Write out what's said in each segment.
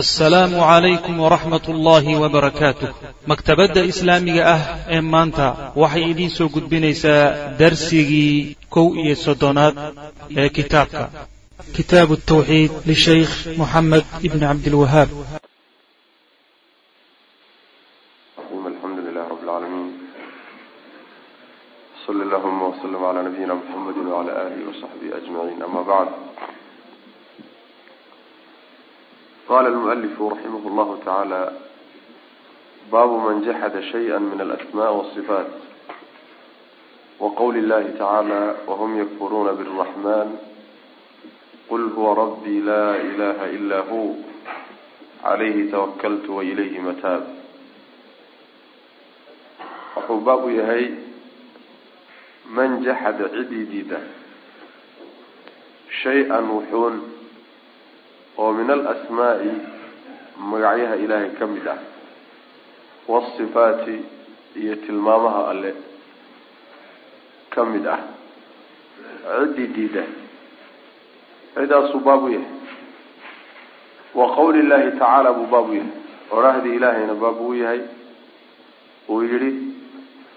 asalaamu calaykum waraxmat ullaahi wabarakaatuh maktabadda islaamiga ah ee maanta waxay idiin soo gudbinaysaa darsigii kow iyo soddonaad ee kitaabka. Kitaabu tawxiid lishaykh moxamed ibni cabdilwahaab alxamdu qala almualifu raximah llahu tacaala baabu man jaxada shaya min alasma wasifaat waqowli llahi tacaala wahum yakfuruuna biraxman qul huwa rabbii laa ilaha ila hu calayhi tawakaltu wailayhi mataab wuxuu baab u yahay man jaxada cidii diida shay-an wuxuun oo min alasmaa'i magacyaha ilaahay ka mid ah waasifaati iyo tilmaamaha alle ka mid ah. Ciddii diida. Cidaasuu baab u yahay. Wa qowli llahi tacaala buu baab u yahay. Orahdii ilaahayna baab uu yahay. Uu yidhi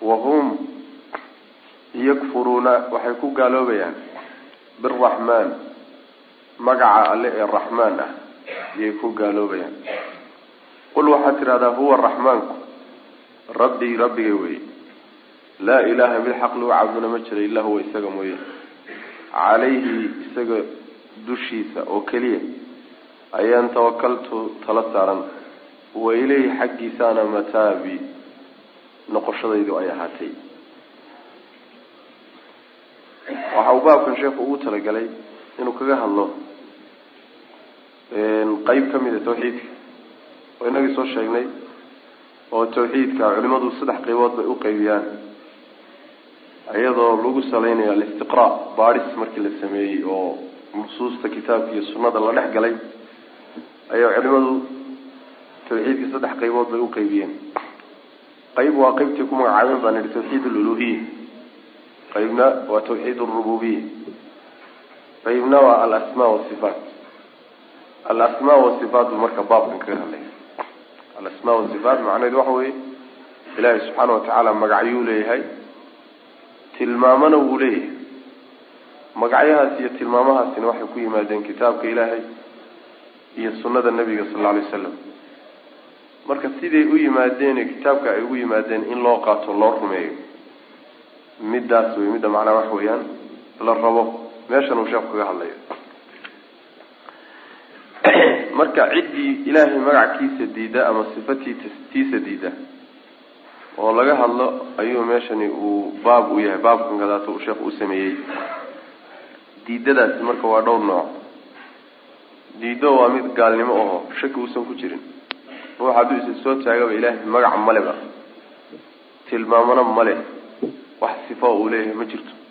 wahum yakfuruuna waxay ku gaaloobayaan. Biraxmaan magaca alle ee raxmaan ah ayay ku gaaloobayaan. Qul waxaad tidhahdaa huwa raxmaanku rabbii rabbigay weye laa ilaaha mid xaq lagu caabuduna ma jira illaa huwa isaga mooye. Calayhi isaga dushiisa oo keliya ayaan tawakaltu tala saaran. Wa ilayhi xaggiisaana mataabi noqoshadaydu ay ahaatay. Waxa uu baabkan sheekhu ugu talagalay inuu kaga hadlo. Qeyb ka mida tawxiidka. Oo inagii soo sheegnay oo tawxiidka culimadu saddex qeybood bay u qeybiyaan iyadoo lagu salaynayo alistiqraa baadhis markii la sameeyey oo nusuusta kitaabka iyo sunnada la dhex galay ayaa culimadu tawxiidka saddex qeybood bay u qeybiyeen qayb waa qeybtii ku magacaabeen baan idhi tawxiid aluluhiya qaybna waa tawxiid alrububiya qaybna waa alasmaa wasifaat alasmaa wasifaat marka baabkan kaga hadlaya. Alasmaa wasifaat macnaheedu waxa weeye ilaahay subxaana watacaala magacyuu leeyahay tilmaamana wuu leeyahay. Magacyahaas iyo tilmaamahaasina waxay ku yimaadeen kitaabka ilaahay iyo sunnada nabiga sal alla alay wasalam marka siday u yimaadeen kitaabka ay ugu yimaadeen in loo qaato loo rumeeyo? Middaas wey midda macnaha waxa weeyaan la rabo meeshan uu sheeku kaga hadlayo. Marka ciddii ilaahay magackiisa diida ama sifatiitiisa diida oo laga hadlo ayuu meeshani uu baab u yahay baabkan kadaata uu sheekhu u sameeyey. Diidadaasi marka waa dhowr nooc. Diido waa mid gaalnimo aho shaki uusan ku jirin. Ruux hadduu isa soo taagaba ilaahay magaca maleba tilmaamana male wax sifa uu leeyahay ma jirto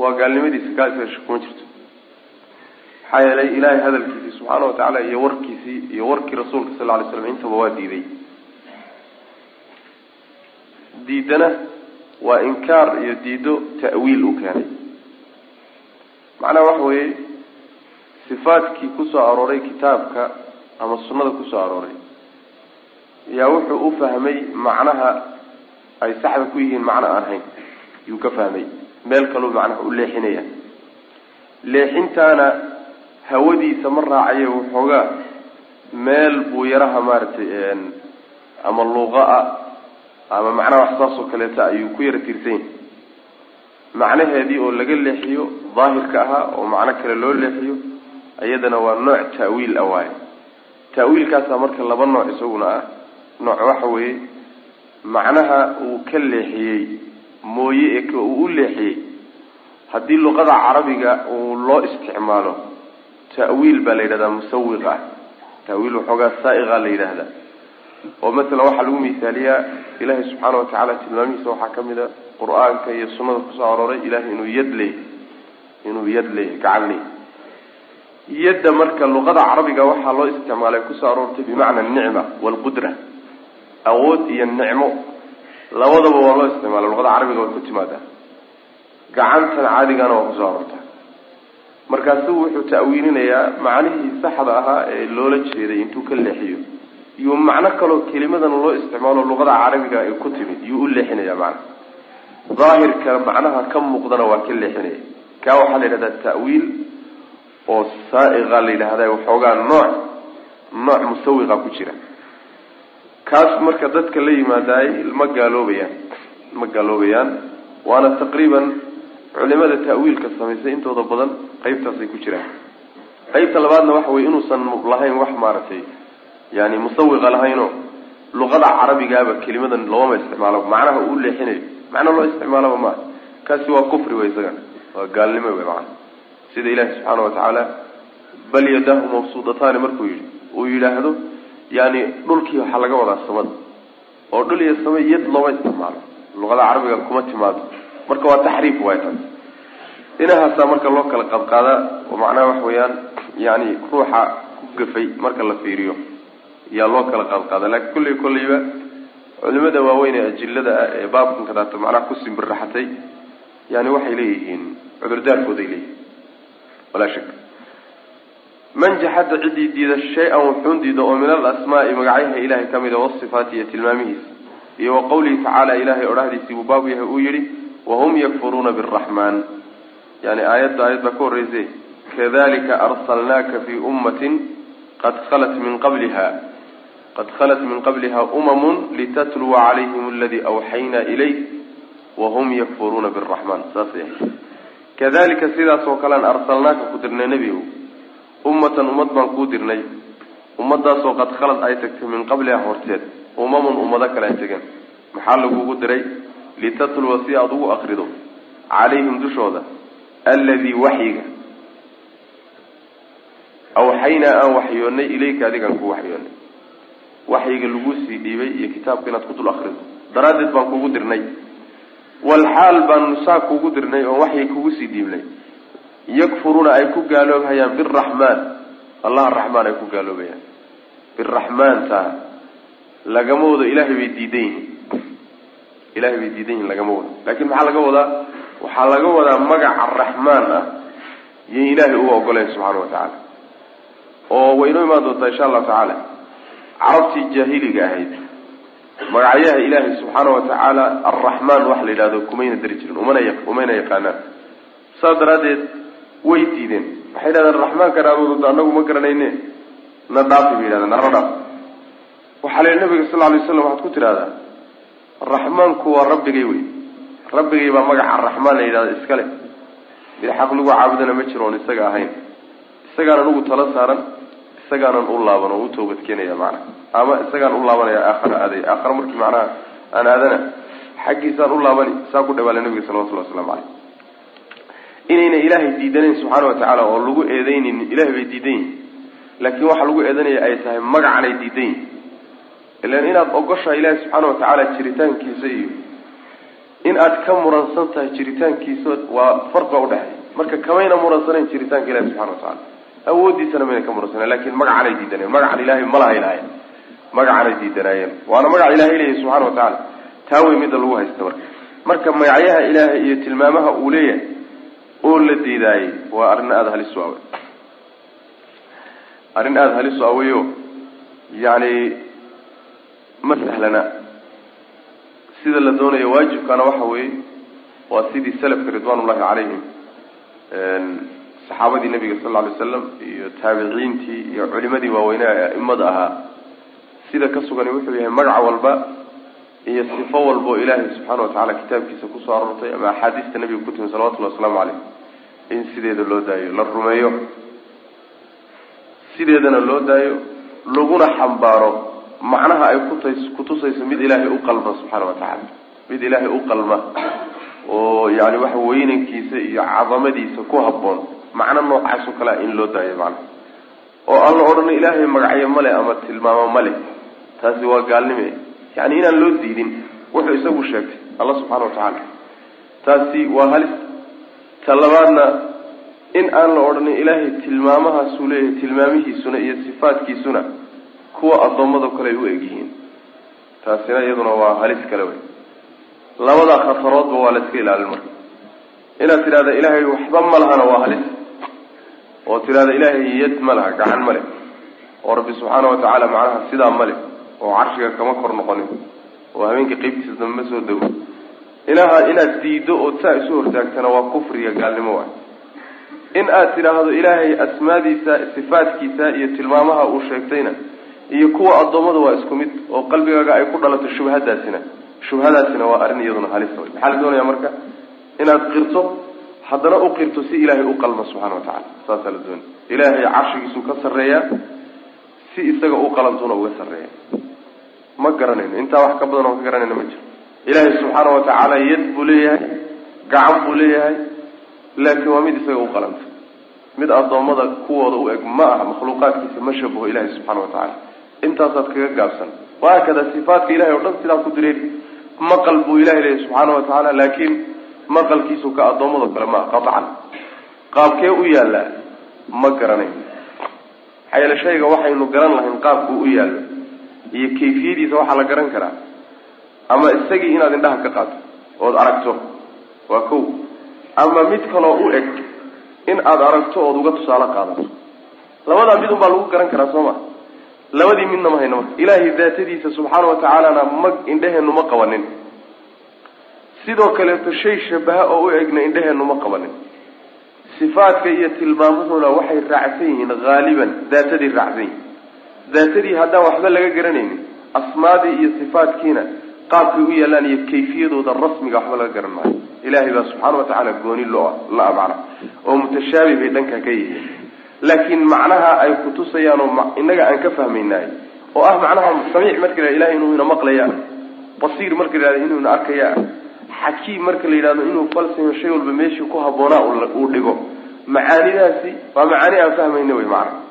waa gaalnimadiisa shaki kuma jirto. Maxaa yeelay ilaahay hadalkiisii subxaana watacaala iyo warkiisii iyo warkii rasuulka sal ly slam intaba waa diiday diidana waa inkaar iyo diido ta'wiil uu keenay. Macnaha waxa weeye sifaadkii ku soo arooray kitaabka ama sunnada ku soo arooray yaa wuxuu u fahmay macnaha ay saxda ku yihiin macno aan hayn. Yuu ka fahmay meel kaluu macnaha u leexinaya. Leexintaana hawadiisa ma raacayo waxoogaa meel buu yaraha maaragtay ama luuqa ah ama macnaha wax saas oo kaleeta ayuu ku yara tiirsan yahay. Macnaheedii oo laga leexiyo daahirka ahaa oo macno kale loo leexiyo iyadana waa nooc ta'wiil ah waaye. Ta'wiilkaasaa marka laba nooc isaguna ah. Nooc waxa weeye macnaha uu ka leexiyey mooye ee uu u leexiyey. Haddii luqada carabiga uu loo isticmaalo ta'wiil baa la yidhahdaa musawiq ah. Ta'wiil waxoogaa saa'iqa la yidhaahdaa. Oo masalan waxaa lagu misaaliyaa ilaahay subxaana watacaala tilmaamihiisa waxaa ka mid a qur'aanka iyo sunnada ku soo arooray ilahay inuu yad leeyahy inuu yad leeyahy gacan leeyahy yadda marka luqada carabiga waxaa loo isticmaalay ku soo aroortay bimacna anicma waalqudra awood iyo nicmo labadaba waa loo isticmaala luqada carabiga way ku timaadaa. Gacantana caadigana waa ku soo aroortaa markaasuu wuxuu ta'wiilinayaa macnihii saxda ahaa ee loola jeeday intuu ka leexiyo. Iyuu macno kaloo kelimadan loo isticmaalo luqada carabiga ay ku timid iyuu u leexinaya macna daahirka macnaha ka muuqdana waa ka leexinaya. Kaa waxaa la yidhahdaa ta'wiil oo saaiqa la yidhahda waxoogaa nooc nooc musawiqa ku jira kaas marka dadka la yimaadaay ma gaaloobayaan ma gaaloobayaan waana taqriiban culimada ta'wiilka samaysay intooda badan qaybtaasay ku jiraan. Qaybta labaadna waxa weye inuusan lahayn wax maaragtay yani musawiqa lahaynoo luqada carabigaaba kelimadan looma isticmaalo macnaha uu leexinayo macna loo isticmaalaba maaha kaasi waa kufri wey isagana waa gaalnimo wey macana sida ilaahi subxaana watacaala bal yadahu mabsuudataani markuu yidhi uu yidhaahdo yani dhulkii waxaa laga wadaa samada. oo dhul iyo sama yad looma isticmaalo. Luqada carabiga kuma timaado. Marka waa taxriif waay taas dhinahaasaa marka loo kala qadqaadaa oo macnaha waxa weeyaan yani ruuxa ku gafay marka la fiiriyo yaa loo kala qadqaada laakiin kulley kolleyba culimada waaweyn ee ajilada ah ee baabkan kadaata macnaha ku simbirraxatay yani waxay leeyihiin cudurdaarkooday leeyihiin. Walaa shak man jaxada ciddii diida shay-an wuxuun diida oo min alasmaai magacyaha ilahay ka mida wasifaati iyo tilmaamihiisa iyo wa qawlihi tacaala ilahay odhahdiisii buu baabu yahay uu yihi wahum yakfuruuna biraxmaan yani aayadda aayad baa ka horreysay kadalika arsalnaaka fii ummatin qad khalat min qabliha qad khalat min qabliha umamun litatluwa calayhim aladii awxayna ilayk wahum yakfuruuna biraxmaan ahayd. Kadalika sidaas oo kalean arsalnaaka ku dirnay nebigu ummatan ummad baan kuu dirnay. Ummadaasoo qad khalad ay tagtay min qabliha horteed. Umamun ummado kale ay tegeen maxaa lagugu diray? Litatluwa si aada ugu akrido calayhim dushooda alladii waxyiga. Awxaynaa aan waxyoonnay ilayka adigaan ku waxyoonnay. Waxyiga laguu sii dhiibay iyo kitaabka inaad ku dul akrido daraaddeed baan kugu dirnay. Walxaal baanu saa kugu dirnay oo waxyi kugu sii dhiibnay yakfuruuna ay ku gaaloobhayaan biraxmaan allaha raxmaan ay ku gaaloobayaan. Biraxmaanta lagama wado ilaahay bay diidan yihiin. Ilahay bay diidan yihiin lagama wado laakiin maxaa laga wadaa? Waxaa laga wadaa magaca raxmaan ah iyo ilaahay uga ogoleen subxaana watacaala oo way inoo imaan doontaa insha allahu tacaala. Carabtii jaahiliga ahayd. Magacyaha ilaahay subxaana watacaala arraxmaan wax la yidhahdo kumayna dari jirin umana umayna yaqaanaan. Saas daraaddeed way diideen. Waxay yidhahdeen raxmaanka dhaadood anagu ma garanayne na dhaafi bay yidhahdeen naro dhaaf. Waxaa la yidhi nabiga sal lla lay slam waxaad ku tidhahdaa raxmaanku waa rabbigay wey. Rabbigay baa magaca raxmaan la yidhahda iskale mid xaq lagu caabudana ma jiro oon isaga ahayn. Isagaan anugu tala saaran isagaanan u laaban oo u toobad keenaya macnaha ama isagaan u laabanaya aakhara aaday aakhara markii macnaha aan aadana xaggiisaan u laabani saa ku dhawaala nabiga salawatullahi waslamu caleyh inayna ilaahay diidanayn subxaana watacaala oo lagu eedeynin ilahay bay diidan yihiin laakiin waxa lagu eedanaya ay tahay magacanay diidan yihiin ilan inaad ogoshahay ilaahay subxaana watacaala jiritaankiisa iyo in aad ka muransan tahay jiritaankiisa waa farqa udhexeey marka kamayna muransanayn jiritaanka ilahi subxana watacaala awoodiisana mayna ka muransanayn laakiin magacanay diidanayeen. Magacan ilaahay malahay lahayn magacanay diidanaayeen waana magaca ilahay leeyahy subxana watacaala taa wey midda lagu haysta marka. Marka magacyaha ilaahay iyo tilmaamaha uu leeyahay oo la diidaayey waa arrin aada halis u awey arrin aada halis u aweyo yani ma sahlana. Sida la doonayo waajibkana waxa weeye waa sidii salafka ridwan ullahi calayhim saxaabadii nabiga sal lla alay slam iyo taabiciintii iyo culimadii waaweynea ee aimada ahaa. Sida ka sugani wuxuu yahay magac walba iyo sifo walba oo ilaahay subxaana watacaala kitaabkiisa ku soo aroortay ama axaadiista nabiga ku timi salawatullahi wasalaamu caleyh in sideeda loo daayo la rumeeyo. Sideedana loo daayo laguna xambaaro macnaha ay kutas kutusayso mid ilaahay u qalma subxaana watacaala mid ilaahay u qalma oo yani waxa weynankiisa iyo cadamadiisa ku habboon macno noocaasoo kalea in loo daayo macnaha. Oo aan la odhan ilaahay magacyo male ama tilmaamo male taasi waa gaalnime yani inaan loo diidin wuxuu isagu sheegtay alla subxaana watacaala taasi waa halis. Ta labaadna in aan la odhanin ilaahay tilmaamahaasuu leeyahay tilmaamihiisuna iyo sifaadkiisuna kuwa addoommado kale ay u egyihiin taasina iyaduna waa halis kale wey. Labadaa khataroodba waa la iska ilaalin marka. Inaad tidhahda ilaahay waxba ma lahana waa halis. Oo tidhahda ilaahay yad ma laha gacan ma leh. Oo rabbi subxaana watacaala macnaha sidaa ma leh oo carshiga kama kor noqonin oo habeenka qeybtiisa dambe ma soo dego. Ilaha inaad diiddo ood saa isu hortaagtana waa kufriga gaalnimo waay. In aad tidhaahdo ilaahay asmaadiisa sifaadkiisa iyo tilmaamaha uu sheegtayna iyo kuwa addoommada waa isku mid oo qalbigaaga ay ku dhalato shubhadaasina shubhadaasina waa arrin iyaduna halisa wey maxaa la doonaya marka? Inaad qirto haddana u qirto si ilaahay u qalma subxana wa tacala saasaa la doonaya. Ilaahay carshigiisuu ka sarreeyaa si isaga u qalantuna uga sarreeya ma garanayno. Intaa wax ka badan oo ka garanayno ma jiro. Ilaahay subxaana wa tacaala yad buu leeyahay gacan buu leeyahay laakiin waa mid isaga u qalanta. Mid addoommada kuwooda u eg ma aha makhluuqaadkiisa ma shabaho ilaahay subxana wa tacala intaasaad kaga gaabsan. Wahaakada sifaatka ilahay o dhan sidaa ku direeri maqal buu ilahay leeyahy subxaana wa tacaala laakiin maqalkiisu ka addoommado kale ma aha qaطcan qaabkee u yaallaa ma garanayn. Maxaa yeele shayga waxaynu garan lahayn qaabkuu u yaallo iyo kayfiyadiisa waxaa la garan karaa. Ama isagii inaad indhaha ka qaato ood aragto waa kow. Ama mid kaloo u eg in aada aragto ood uga tusaale qaadato. Labadaa mid un baa lagu garan karaa soo ma? Labadii midna ma hayno marka. Ilaahay daatadiisa subxaana wa tacaalana ma indheheenu ma qabanin. Sidoo kaleeto shay shabaha oo u egna indheheenu ma qabanin. Sifaadka iyo tilmaamuhuna waxay raacsan yihiin haaliban daatadii raacsan yihiin daatadii haddaan waxba laga garanaynin asmaadii iyo sifaadkiina qaabkay u yaallaan iyo kayfiyadooda rasmiga waxba laga garan maayo. Ilaahay baa subxaana wa tacaala gooni lo la-a macna oo mutashaabih bay dhankaa ka yihiin. Laakiin macnaha ay kutusayaan oo inaga aan ka fahmaynaay oo ah macnaha samiic marka la ilahay inuu ina maqlaya basiir marka la yihahdo inuu ina arkaya xakiim marka la yidhahdo inuu falsayo shay walba meeshii ku habboonaa uu dhigo. Macaanidaasi waa macaani aan fahmayna wey macna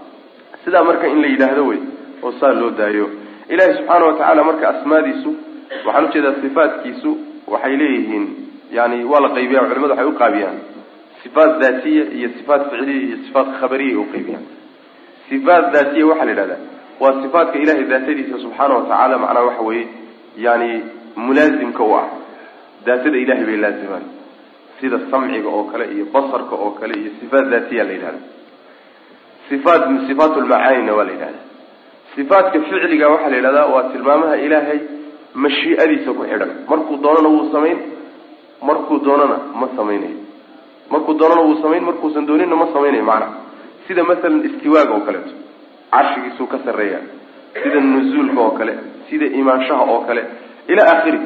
sidaa marka in la yidhaahdo wey oo saa loo daayo. Ilahi subxaana wa tacaala marka asmaadiisu waxaan u jeedaa sifaatkiisu waxay leeyihiin yani waa la qaybiya culimadu waxay uqaabiyaan sifaat daatiya iyo sifaat ficliya iyo sifaat khabariya ay uqaybiyaan sifaat daatiya waxaa la yidhahdaa waa sifaatka ilahay daatadiisa subxaana wa tacaala macnaha waxa weeye yani mulaazimka u ah. Daatada ilahay bay laazimaan. Sida samciga oo kale iyo basarka oo kale iyo sifaat daatiya la yidhahda sifaat sifaat lmacaanina waa la yidhahda sifaatka ficliga waxaa la yidhahdaa waa tilmaamaha ilaahay mashii'adiisa ku xidhan. Markuu doonana wuu samayn markuu doonana ma samaynayo markuu doonana wuu samayn markuusan doonina ma samaynayo macnaha sida masalan istiwaaga oo kaleeto carshigiisuu ka sarreeya sida nuzuulka oo kale sida imaanshaha oo kale ilaa aakhiri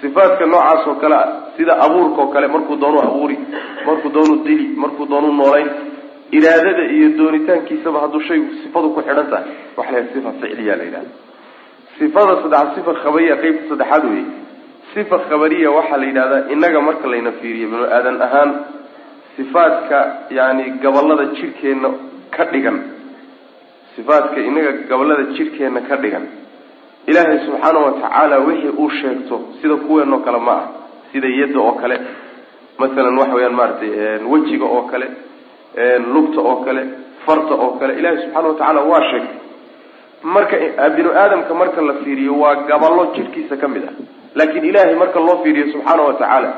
sifaadka noocaas oo kale ah sida abuurka oo kale markuu doonu abuuri markuu doonu dili markuu doonu noolayn iraadada iyo doonitaankiisaba hadduu shaygu sifadu ku xidhan tahay. Waxa la sifa ficliya la yidhahda sifada saddexaad sifa khabariya qeybta saddexaad wey sifa khabariya waxaa la yidhahdaa innaga marka layna fiiriyo binu aadan ahaan sifaadka yani gabollada jidhkeenna ka dhigan. Sifaadka inaga gabollada jidhkeenna ka dhigan. Ilaahay subxaana wa tacaala wixii uu sheegto sida kuweenoo kale ma ah sida yadda oo kale. Masalan waxa weyaan maaragtay wejiga oo kale lugta oo kale farta oo kale ilaahay subxaana wa tacaala waa sheegtay marka binu aadamka marka la fiiriyo waa gaballo jidhkiisa ka mid ah. Laakiin ilaahay marka loo fiiriyo subxaana wa tacaala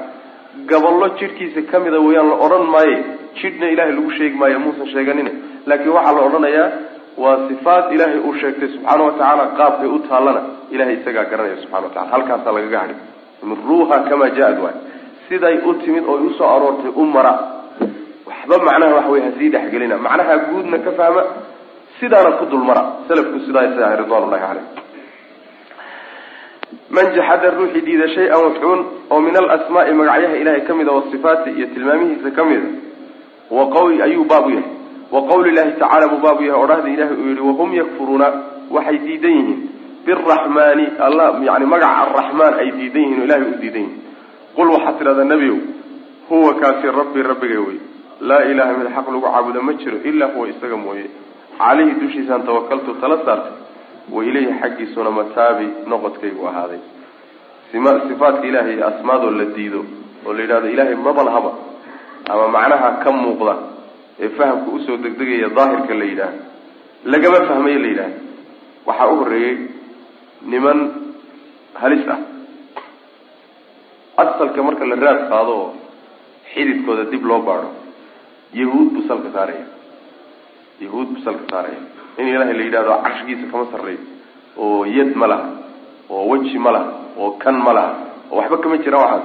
gaballo jidhkiisa ka mida wayaan la odhan maaye. Jidhna ilahay lagu sheegi maayo muusan sheeganin laakiin waxaa la odhanayaa waa sifaat ilaahay uu sheegtay subxaana wa tacaala qaabkay u taallana. Ilahay isagaa garanaya subxana wa tacala halkaasaa lagaga hadhi miruuha kamaa jaa-ad waay. Siday u timid oo u soo aroortay u mara waxba macnaha waxa wey hasii dhexgelina macnaha guudna ka fahma sidaana ku dulmara. Salafku sidaa ridwan llahi caleyh man jaxada ruuxii diida shay-an wuxuun oo min alasmaai magacyaha ilahay ka mida wasifaati iyo tilmaamihiisa ka mida wa qawli ayuu baab u yahay. Wa qawli llahi tacala buu baab u yahay. Odhahda ilahay uu yihi wahum yakfuruuna waxay diidan yihiin. Biraxmaani alla yani magaca araxmaan ay diidan yihiin o ilahay u diidan yihiin qul waxaad tidhahdaa nebiow huwa kaasi rabbi rabbigay wey laa ilaha mid xaq lagu caabudo ma jiro ilaa huwa isaga mooye. Caleyhi dushiisaan tawakaltu tala saartay wa ilayhi xaggiisuna mataabi noqodkaygu ahaaday. Sifaadka ilaahay asmaadoo la diido oo la yidhahdo ilaahay maba lahaba ama macnaha ka muuqda ee fahamka u soo degdegaya daahirka la yidhaahdo lagama fahmayo la yidhahdo waxaa u horreeyey niman halis ah. Asalka marka la raad qaado oo xididkooda dib loo baadho yahuud buu salka saaraya. Yahuud buu salka saaraya. In ilaahay la yidhahdo carshigiisa kama sarreeyo oo yad ma laha. Oo weji ma laha. Oo kan ma laha. Oo waxba kama jira waxaas.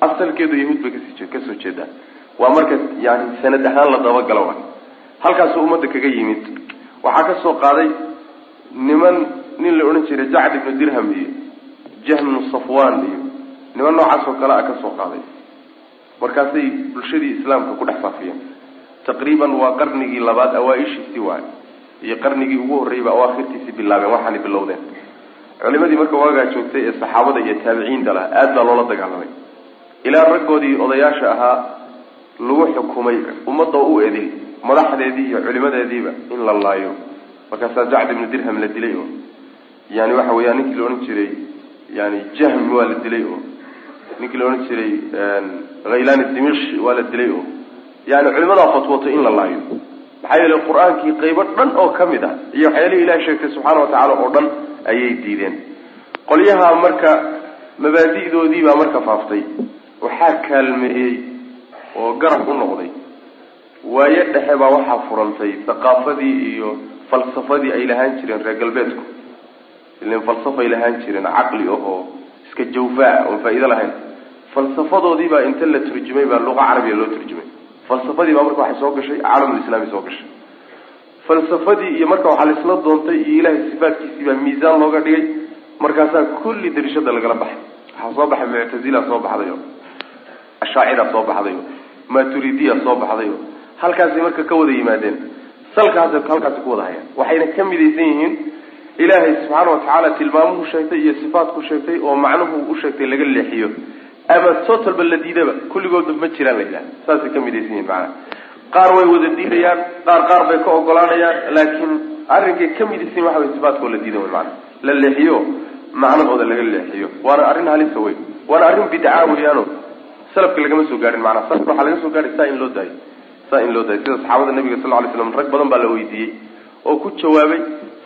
Asalkeedu yahuud bay kasi ka soo jeedaan. Waa marka yani sanad ahaan la dabagalo wa halkaasuu ummadda kaga yimid. Waxaa ka soo qaaday niman nin la odhan jiray jacd ibnu dirham iyo jahmnu safwan iyo niman noocaas oo kale a ka soo qaaday. Markaasay bulshadii islaamka ku dhex faafiyeen taqriiban waa qarnigii labaad awaa-ishiisii waay. Iyo qarnigii ugu horreeyba awaakhirtiisii bilaabeen waxaanay bilowdeen. Culimadii marka waagaa joogtay ee saxaabada iyo taabiciinta laha aad baa loola dagaalamay. Ilaa raggoodii odayaasha ahaa lagu xukumay ummadda u edil madaxdeedii iyo culimadeediiba in la laayo. Markaasaa jacd ibnu dirham la dilay oo yani waxa weeyaan ninkii la odhan jiray yani jahmi waa la dilay oo ninkii la odhan jiray khaylaan dimish waa la dilay oo yani culimadaa fatwootay in la laayo. Maxaa yeelay qur'aankii qaybo dhan oo ka mid ah iyo waxyaalihii ilahi sheegtay subxaana watacaala oo dhan ayay diideen. Qolyaha marka mabaadi'doodii baa marka faaftay. Waxaa kaalmeeyey oo garab u noqday. Waayo dhexe baa waxaa furantay thaqaafadii iyo falsafadii ay lahaan jireen reer galbeedku. Ilan falsafay lahaan jireen caqli ahoo iska jawfaa oon faa-iido lahayn. Falsafadoodii baa inta la turjumay baa luqa carabiya loo turjumay falsafadii baa marka waxay soo gashay caalamulislaami soo gashay. Falsafadii iyo marka waxaa laisla doontay iyo ilahay sifaatkiisii baa miisaan looga dhigay markaasaa kulli darishada lagala baxay. Waxaa soo baxay muctazila soo baxday oo ashaacira soo baxday oo maturidiya soo baxday oo halkaasay marka ka wada yimaadeen. Salkaas halkaasi ku wada hayaan waxayna ka midaysan yihiin ilaahay subxaana watacaala tilmaamuhu sheegtay iyo sifaatku sheegtay oo macnuhu u sheegtay laga leexiyo ama totalba la diidaba. Kulligoodba ma jiraan la yidhaha saasay ka midaysan yihiin maanaa qaar way wada diidayaan qaar qaar bay ka ogolaanayaan laakiin arrinkay ka midaysan waxa way sifaatkoo la diidan wey maana la leexiyo macnahooda laga leexiyo. Waana arrin halisa wey waana arrin bidca weyaano. Salafka lagama soo gaarin maanaa salafka waxaa laga soo gaaray saa in loo daayo. Saa in loo daayo. Sida saxaabada nabiga sal lla slam rag badan baa la weydiiyey oo ku jawaabay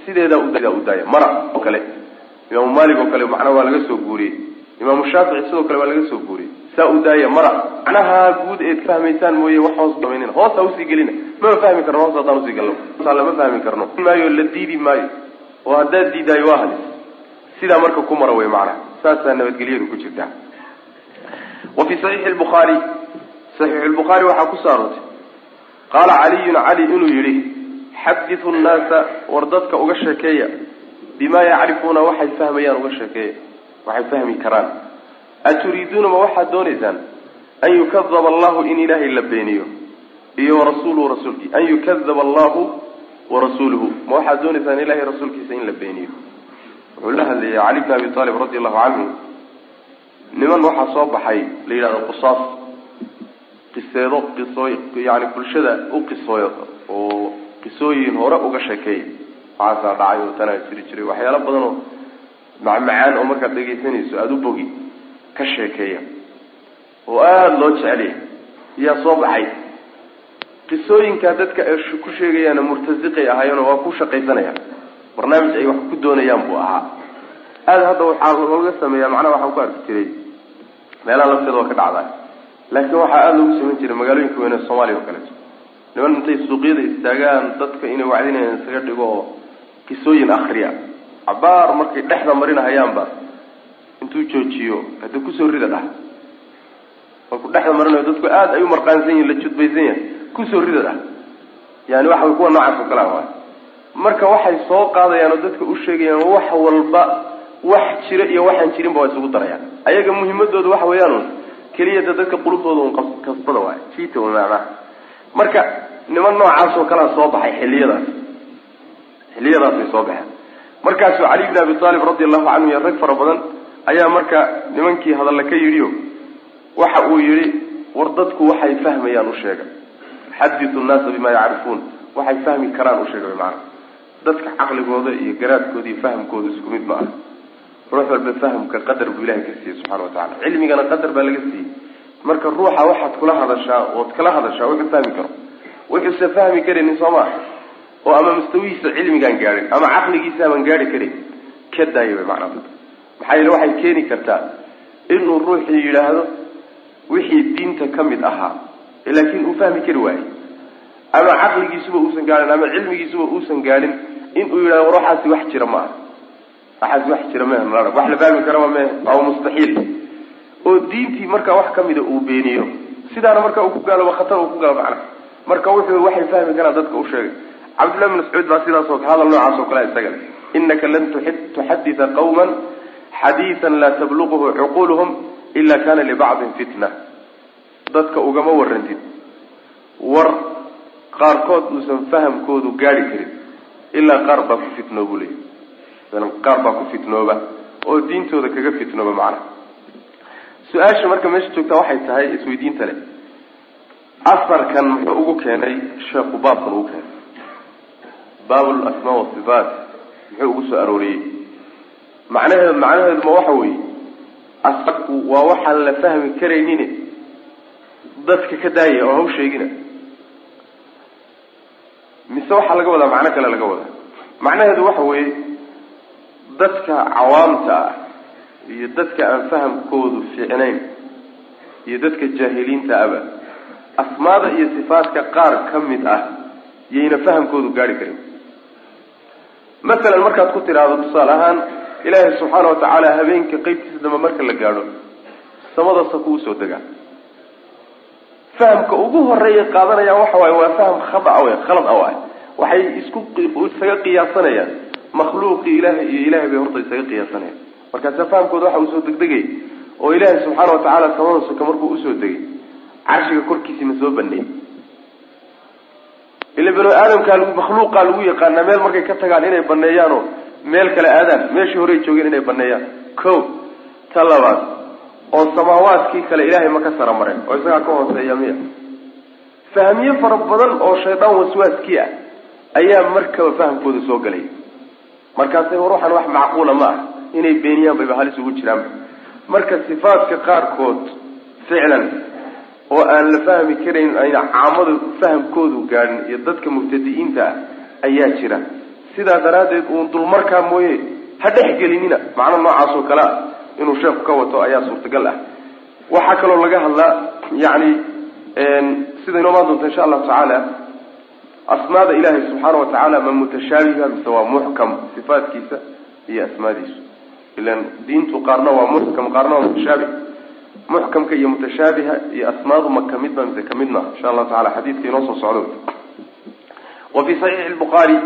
sideedaa uda u daaya mara oo kale. Imaamu maalik oo kale macnaha waa laga soo guuriyey imaamu shaafici sidoo kale waa laga soo guuriyey. Saa u daaya mara. Macnaha guud eed fahmaysaan mooye wax hoos damaynin hoos u sii gelina. Mama fahmi karno hoos haddaan u sii galno. Lama fahmi karno. Maayo la diidi maayo. Oo haddaad diidaayo waa halis sidaa marka ku mara wey macnaha saasaa nabadgelyadu ku jirtaa. Wa fii saxiixi lbukhaari saxiixu lbukhaari waxaa ku soo qaala caliyun cali inuu yidhi xaditu nnaasa war dadka uga sheekeeya bimaa yacrifuuna waxay fahmayaan uga sheekeeya waxay fahmi karaan. Aturiiduuna ma waxaad doonaysaan an yukadaba allahu in ilaahay la beeniyo iyo warasuuluhu rasuulkii. An yukadaba allahu warasuuluhu ma waxaad doonaysaan ilahay rasuulkiisa in la beeniyo? Wuxuu la hadlayay cali bn abi aalib radi allahu canhu niman waxaa soo baxay la yidhahdo qusaas qiseedo qisooy yani bulshada u qisooyo oo qisooyin hore uga sheekeeya waxaasaa dhacay oo tanaa jiri jiray waxyaalo badan macmacaan oo markaad dhegaysanayso aada u bogi ka sheekeeya. Oo aada loo jeceliya yaa soo baxay. Qisooyinkaa dadka ay ku sheegayaana murtasiqay ahaayeenoo waa ku shaqaysanayaan. Barnaamij ay wax ku doonayaan buu ahaa. Aada hadda waxaa looga sameeyaa macnaha waxaan ku arki jiray meelaha lafteeda waa ka dhacdaa laakiin waxaa aada loogu samayn jiray magaalooyinka weyne soomaaliya oo kaleeto niman intay suuqyada istaagaan dadka inay wacdinayaan isaga dhigo oo qisooyin akriya cabaar markay dhexda marinahayaanba intuu joojiyo hadda ku soo rida dhah. Markuu dhexda marinayo dadku aada ay u marqaansan yihiin la judbaysan yahay. Kusoo rida dhah. Yani waxa way kuwa noocaas oo kalea waay marka waxay soo qaadayaan oo dadka u sheegayaan wax walba wax jira iyo waxaan jirinba waa isugu darayaan. Ayaga muhimadooda waxa weeyaan keliyada dadka qulubtooda un kasbada waay jita macnaha marka niman noocaas oo kalea soo baxay xiliyadaas xiliyadaasay soo baxeen markaasuu cali bn abi aalib radi allahu canhu iyo rag fara badan ayaa marka nimankii hadalla ka yidhi waxa uu yihi war dadku waxay fahmayaan u sheega xaditu nnaasa bima yacrifuun. Waxay fahmi karaan u sheega maana dadka caqligooda iyo garaadkooda iyo fahamkooda isku mid ma aha. Ruux walba fahamka qadar buu ilahay ka siiyey subxana watacala cilmigana qadar baa laga siiyey. Marka ruuxa waxaad kula hadashaa ood kala hadashaa wuxuu fahmi karo. Wuxuusa fahmi karaynin soo maa oo ama mustawihiisa cilmigaan gaadhin ama caqligiisa amaan gaari karin ka daaya way macnaa dadka maxaa yeele waxay keeni kartaa inuu ruuxii yidhaahdo wixii diinta ka mid ahaa laakiin uu fahmi kari waaye ama caqligiisuba uusan gaadhin ama cilmigiisuba uusan gaadhin inuu yidhahdo war wax jira ma aha. Waxaasi wax jira mehe wax la fahmi karaba mehe waa mustaxiil. Oo diintii markaa wax kamida uu beeniyo sidaana marka uu ku gaaloba khatar uu ku galo macna marka wuxuu waxay fahmi karaan dadka u sheegay cabdullahi bn mascuud baa sidaasoo hadal noocaas oo kale isaga inaka lan tuxadita qawman xadiian laa tabluquhu cuquluhum ila kana libacdin fitna. Dadka ugama warantid war qaarkood uusan fahamkoodu gaari karin ilaa qaar baa ku fitnoobu leey qaar baa ku fitnooba oo diintooda kaga fitnooba macnaha su'aasha marka meesha joogtaa waxay tahay isweydiinta leh. Asarkan muxuu ugu keenay sheekhu baabkan ugu keenay baab lasmaa wasifaat muxuu ugu soo arooriyey. Macnaheedu macnaheedu ma waxa weeye? Asarku waa waxaan la fahmi karaynin dadka ka daaya oo haw sheegina. Mise waxaa laga wadaa macno kale laga wadaa. Macnaheedu waxa weeye dadka cawaamta ah iyo dadka aan fahamkoodu fiicnayn iyo dadka jaahiliinta aba asmaada iyo sifaadka qaar ka mid ah yayna fahamkoodu gaari karin masalan markaad ku tidhaahdo tusaale ahaan ilaahay subxaana wa tacaala habeenka qeybtiisa dambe marka la gaadho samadasa kuu soo degaa fahamka ugu horreeya qaadanayaan waxa waaye waa faham khada wey khalad a waay. Waxay isku isaga qiyaasanayaan. Makhluuqii ilahay iyo ilahay bay horta isaga qiyaasanayaan. Markaasa fahamkooda waxa uu soo degdegay oo ilaahay subxaana wa tacaala samada soka markuu u soo degay carshiga korkiisina soo baneeyey ila banu aadamkaa lagu makhluuqaa lagu yaqaanaa meel markay ka tagaan inay baneeyaanoo meel kale aadaan meeshii horey joogeen inay baneeyaan ko ta labaad oo samaawaadkii kale ilaahay ma ka sara mareen oo isagaa ka hooseeya miya. Fahmiye fara badan oo shaydaan waswaaskii ah ayaa markaba fahamkooda soo galay. Markaasay waxaan wax macquula ma ah inay beeniyaan bayba halis ugu jiraan. Marka sifaadka qaarkood ficlan oo aan la fahmi karayn ayna caamadu fahamkoodu gaadhin iyo dadka mubtadi'iinta ah ayaa jira. Sidaa daraaddeed uun dulmarkaa mooye ha dhexgelinina macno noocaas oo kale ah inuu sheekhu ka wato ayaa suurtagal ah. Waxaa kaloo laga hadlaa yani sida inoo maan doonta insha allahu tacaala asmaada ilaahay subxaana wa tacaala ma mutashaabiha mise waa muxkam sifaadkiisa iyo asmaadiisu. Ilan diintu qaarna waa muxkam qaarna waa mutashaabih muxkamka iyo mutashaabiha iyo asmaadu ma ka mid ba mise ka mid ma insha allahu tacala xadiidka inoo soo socdo. Wa fi saxiixi lbuhaari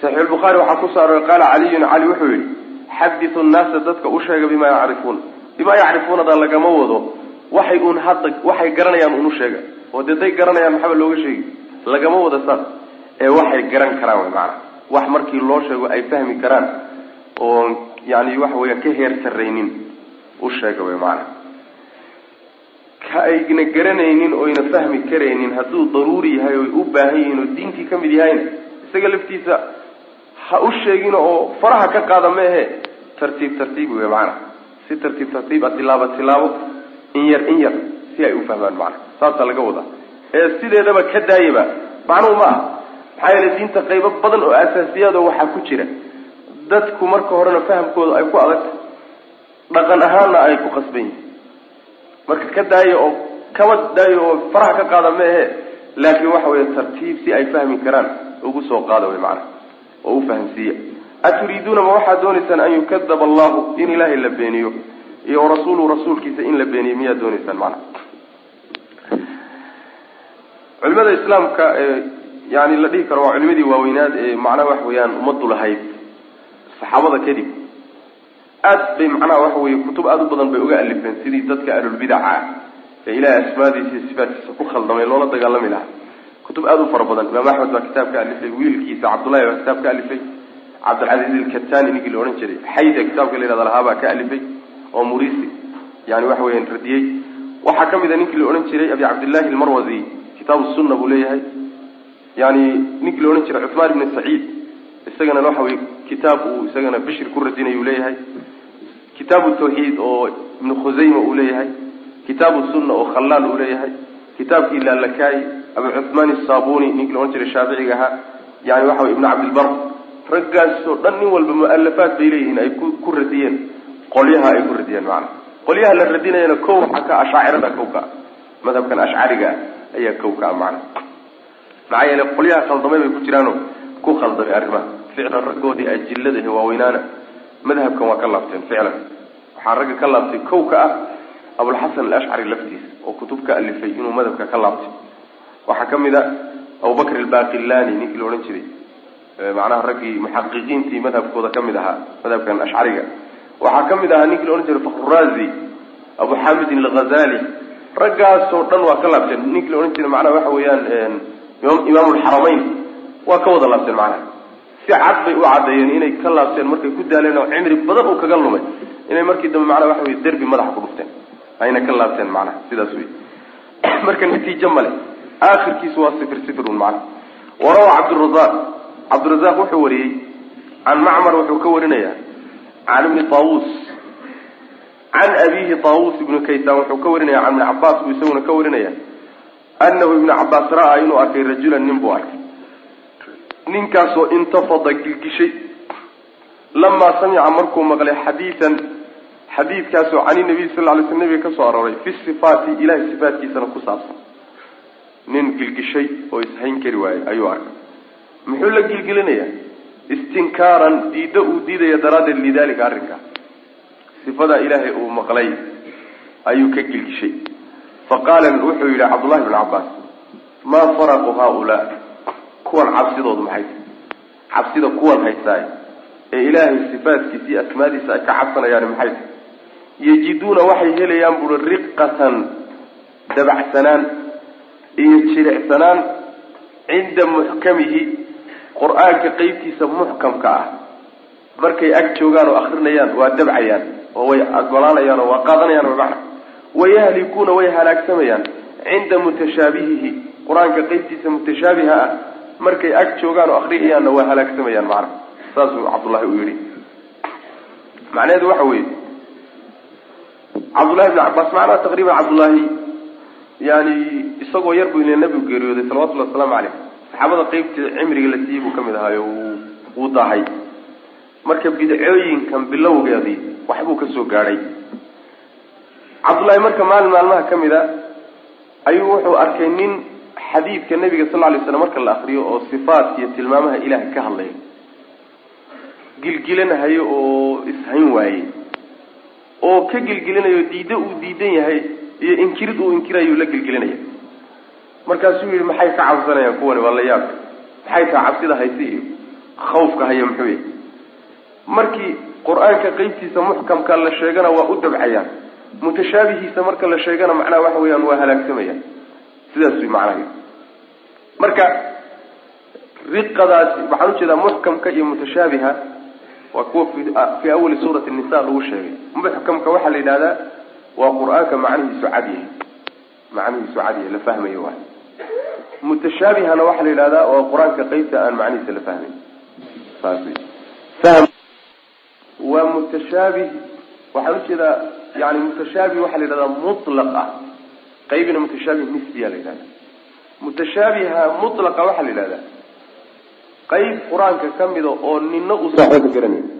saxiix lbukhaari waxaa ku saaroy qaala caliyun cali wuxuu yihi xaditu nnaasa dadka u sheega bima yacrifuuna bimaa yacrifuunada lagama wado waxay un hadda waxay garanayaan unu sheega. Oo dee day garanayaan maxaba looga sheegi? Lagama wada saas ee waxay garan karaan wy maanaa wax markii loo sheego ay fahmi karaan oo yani waxa weya ka heer sarraynin u sheega wy maanaa ka ayna garanaynin oyna fahmi karaynin. Hadduu daruuri yahay oy u baahan yihiin oo diintii ka mid yahayna isaga laftiisa ha u sheegin oo faraha ka qaada meehe tartiib tartiib wey macanaa si tartiib tartiib a tilaabo tilaabo in yar in yar si ay u fahmaan macana saasaa laga wadaa. Ee sideedaba ka daayaba macnuhu ma aha. Maxaa yeele diinta qaybo badan oo asaasiyaad oo waxaa ku jira. Dadku marka horena fahamkooda ay ku adagta dhaqan ahaanna ay ku qasban yihiin marka ka daayo oo kaba daayo oo faraha ka qaada meehe laakiin waxa weeye tartiib si ay fahmi karaan ugu soo qaada wey macana oo u fahamsiiya. Aturiiduuna ma waxaad doonaysaan an yukadaba allahu in ilaahay la beeniyo iyo warasuuluhu rasuulkiisa in la beeniyo miyaad doonaysaan macana culimada islaamka ee yani la dhihi karo waa culimadii waaweynaad ee macnaha waxa weeyaan ummaddu lahayd saxaabada kadib aad bay macnaha waxa weye kutub aada u badan bay uga alifeen sidii dadka ahlulbidaca ah. Ee ilahay asmaadiisa iyo ku khaldamay loola dagaalami lahaa. Kutub aada u fara badan. Imaam axmed baa kitaab ka alifay wiilkiisa cabdullahi baa kitaab ka alifay cabdilcasiiz ilkatani ninkii la odhan jiray xayda kitaabka la yihahda lahaa baa ka alifay oo murisi yani waxa weeyaan radiyey waxaa ka mid a ninkii la odhan jiray abi cabdillahi almarwazi kitaabu sunna buu leeyahay. Yani ninkii la odhan jiray cuthmaan ibni saciid isagana waxa weye kitaab uu isagana bishir ku radinay leeyahay kitaabu tawxiid oo ibnu khusayma uu leeyahay kitaabu sunna oo khallaal uu leeyahay kitaabkii laalakaay abu cuthmaan isabuni ninkii la odhan jiray shaaficiga ahaa yani waxa weye ibnu cabdilbar raggaasoo dhan nin walba mualafaad bay leeyihiin ay ku radiyeen. Qolyaha ay ku radiyeen macana qolyaha la radinayana kow waxaa ka ashaacirada kow ka ah madhabkan ashcariga ah ayaa kow ka ah macana maxaa yeele qolyaha khaldamay bay ku jiraano ku khaldamay arrimaha. Ficlan raggoodii ajillada ee waaweynaana madhabkan waa ka laabteen ficlan waxaa ragga ka laabtay kow ka ah abulxasan alashcari laftiisa oo kutub ka alifay inuu madhabka ka laabtay. Waxaa ka mid a abubakr albaqillani ninkii la odhan jiray. Macnaha raggii muxaqiqiintii madhabkooda ka mid ahaa madhabkan ashcariga waxaa ka mid ahaa ninkii la odhan jiray fakrurazi abu xamidin alghazali. Raggaasoo dhan waa ka laabteen. Ninkii la odhan jiray macnaha waxa weeyaan imaam lxaramayn waa ka wada laabteen macnaha si cad bay u caddeeyeen inay ka laabteen markay ku daaleen oo cimri badan uu kaga lumay. Inay markii dambe macnaha waxa wey derbi madaxa ku dhufteen. Ayna ka laabteen macnaha sidaas wey marka natiijo male aakhirkiisu waa sifir sifir un macnaha. Warawa cabdurazaq cabdurazaq wuxuu wariyey can macmar wuxuu ka warinayaa can ibni taawus. Can abihi taawus ibnu kaysan wuxuu ka warinaya can ibni cabaas buu isaguna ka warinaya anahu ibnu cabaas ra'a inuu arkay rajulan nin buu arkay ninkaasoo intafada gilgishay. Lamaa samica markuu maqlay xadiidan xadiidkaasoo cani nabiy sal ly sl nabiga ka soo arooray fi sifaati ilahay sifaatkiisana ku saabsan. Nin gilgishay oo ishayn kari waayey ayuu arkay. Muxuu la gilgilinaya istinkaaran diiddo uu diidaya daraaddeed lidalika arrinkaa sifadaa ilaahay uu maqlay ayuu ka gilgishay. Faqaala wuxuu yidhi cabdullahi bn cabaas maa faraqu haaulaa kuwan cabsidoodu maxay cabsida kuwan haystaay ee ilaahay sifaatkiisa iyo asmaadiisa ay ka cabsanayaan maxay yajiduuna waxay helayaan buuri riqatan dabacsanaan iyo jilicsanaan cinda muxkamihi qur'aanka qeybtiisa muxkamka ah. Markay ag joogaan oo akrinayaan waa dabcayaan oo way ogolaanayaan oo waa qaadanayaan macna. Wayahlikuuna way halaagsamayaan cinda mutashaabihihi. Qur'aanka qeybtiisa mutashaabiha ah markay ag joogaan oo akriyayaanna waa halaagsamayaan macna saasuu cabdullahi u yihi macnaheedu waxa weeye cabdullahi bni cabaas macnaha taqriiban cabdullaahi yani isagoo yar buu ina nabigu geeriyooday salawatullahi wasalaamu caleyh saxaabada qeybtii cimriga la siiyey buu ka mid ahaayo wuu daahay. Marka bidcooyinkan bilowgeedii waxbuu ka soo gaadhay. Cabdullaahi marka maalin maalmaha ka mid a ayuu wuxuu arkay nin xadiidka nabiga sal lay slam marka la akriyo oo sifaat iyo tilmaamaha ilahay ka hadlaya gilgilanahayo oo ishayn waayey oo ka gilgilanayo diiddo uu diidan yahay iyo inkirid uu inkirayuu la gilgilinaya markaasuu yihi maxay ka cabsanayaan kuwani? Waa la yaabka maxay taha cabsida haysi iyo khawfka haya muxuu yahy markii qur'aanka qeybtiisa muxkamka la sheegana waa u dabcayaan. Mutashaabihiisa marka la sheegana macnaha waxa weeyaan waa halaagsamayaan sidaas wy macnaha marka riqadaasi waxaan u jeedaa muxkamka iyo mutashaabiha waa kuwa fi awali suurati nisa lagu sheegay. Muxkamka waxaa la yidhahdaa waa qur'aanka macnihiisu cad yahay. Macnihiisu cad yahay la fahmayo waay mutashaabihana waxaa la yidhahdaa waa qur'aanka qeybta aan macnihiisa la fahmayn saas waa mutashaabih waxaan u jeedaa yani mutashaabih waxaa la yidhahdaa mutlaq ah. Qaybina mutashaabih nisbiya la yidhahda mutashaabiha mutlaqa waxaa la yidhahdaa. Qayb qur'aanka ka mida oo nina uusan waxba ka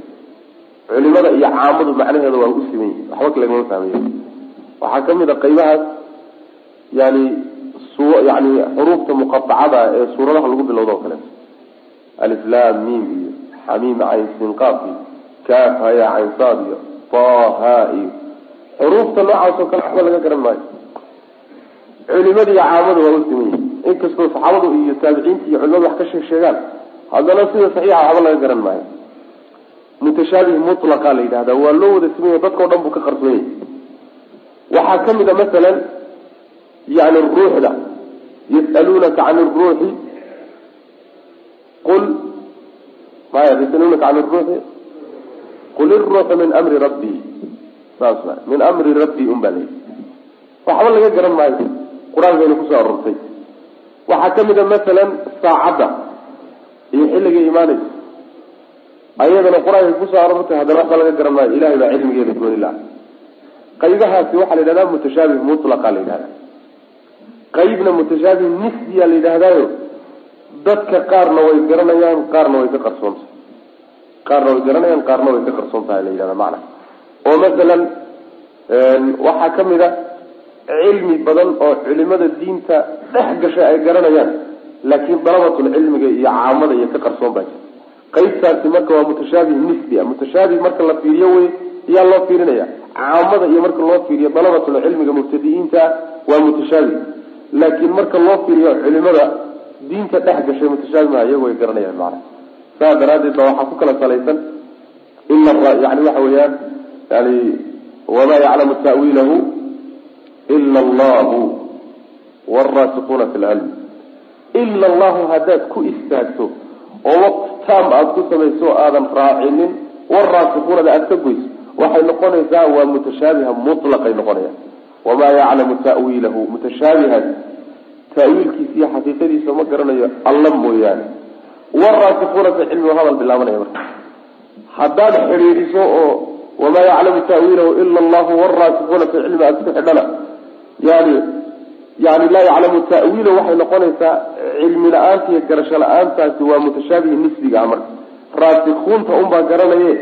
culimada iyo caamadu macnaheeda waa u siman yihiin waxba lagama fahmayo waxaa ka mid a qaybahaas yani su yani xuruufta muqaacada ee suuradaha lagu bilowdo o kaleeto aliflam mim iyo xamiim cayn sinqaaf iyo kaaf haya cayn saad iyo taha iyo xuruufta noocaas oo kale waxba laga garan maayo. Culimada iyo caamadu waa u siman inkastoo saxaabadu iyo taabiciinta iyo culimadu wax ka sheeg sheegaan haddana sida saxiixa waxba laga garan maayo. Mutashaabih mutlaqa la yidhahda waa loo wada simanya dadkao dhan buu ka qarsoon waxaa ka mid a masalan yani ruuxda yas'aluunaka can ruuxi. Qul maya yasaluunaka can ruuxi. Qul iruuxu min amri rabbii saas min amri rabbii un baa la yidhi. Waxba laga garan maayo. Qur'aankayna ku soo arortay waxaa ka mid a masalan saacadda iyo xilligay imaanaysa ayadana qur'aankay ku soo arortay haddana waxba laga garan maayo ilahay baa cilmigeeda gooni la qaybahaasi waxaa la yidhahdaa mutashaabih mutlaqa la yidhahda qaybna mutashaabih nisbiya la yidhahdaayo dadka qaarna way garanayaan qaarna way ka qarsoontahay. Qaarna way garanayaan qaarna way ka qarsoon tahay la yidhahda macna. Oo masalan waxaa ka mid a cilmi badan oo culimada diinta dhex gashay ay garanayaan laakiin dalabatulcilmiga iyo caamada iyo ka qarsoon baa jira. Qaybtaasi marka waa mutashaabih nisbi a mutashaabih marka la fiiriyo wey iyaa loo fiirinaya. Caamada iyo marka loo fiiriyo dalabatulcilmiga mubtadi'iinta waa mutashaabih laakiin marka loo fiiriyo culimada diinta dhex gashay mutashaabih maha iyagu way garanayaan macana saas daraaddeed baa waxaa ku kala salaysan ina yani waxa weeyaan yani wamaa yaclamu ta'wiilahu ila allahu waraasikuuna fi lcilm ila allahu haddaad ku istaagto oo waqti taam aada ku samayso o aadan raacinin waraasikuunada aada ka goyso waxay noqonaysaa waa mutashaabiha mutlaqay noqonaya wamaa yaclamu ta'wiilahu mutashaabihan ta'wiilkiisa iyo xaqiiqadiisa ma garanayo alla mooyaane waraasikuuna fi cilmi waa hadal bilaabanaya marka haddaad xidhiidhiso oo wamaa yaclamu ta'wiilahu ila allahu waraasikuuna fi cilmi aada isku xidhana yani yani laa yaclamu ta'wiila waxay noqonaysaa cilmi la'aanta iyo garasho la'aantaasi waa mutashaabihi nisbiga ah marka. Raasikuunta unbaa garanaye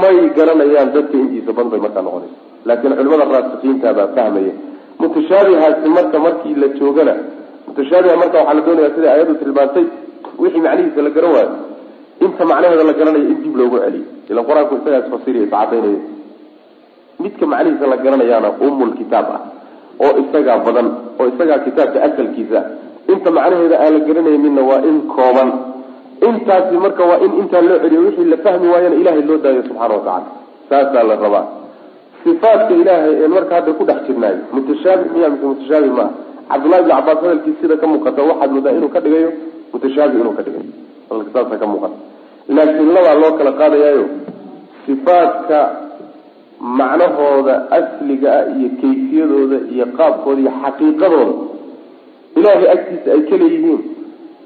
may garanayaan dadka intiisa badan bay markaa noqonaysa laakiin culimada raasikiinta baa fahmaya. Mutashaabihaasi marka markii la joogana mutashaabiha marka waxaa la doonaya siday ayadu tilmaantay wixii macnihiisa la garan waayo. Inta macnaheeda la garanayo in dib loogu celiyo. Ila qur'aanku isagaa isfasiriya iscadaynaya midka macnihiisa la garanayaana umul ah oo isagaa badan oo isagaa kitaabka asalkiisa. Inta macnaheeda aan la garanayninna waa in kooban. Intaasi marka waa in intaa loo celiyo wixii la fahmi waayana ilahay loo daayo subxaana watacala saasaa la rabaa. Sifaatka ilaahay een marka hadda ku dhex jirnaayo mutashaabih miya mise mutashaabih maaha? Cabdullahi ibni cabaas hadalkiis sida ka muuqata waxaad moodaa inuu ka dhigayo mutashaabih inuu ka dhigayo. Saasa ka muuqata. Laakiin labaa loo kala qaadayaayo sifaatka macnahooda asliga ah iyo kayfiyadooda iyo qaabkooda iyo xaqiiqadooda. Ilaahay agtiisa ay kaleeyihiin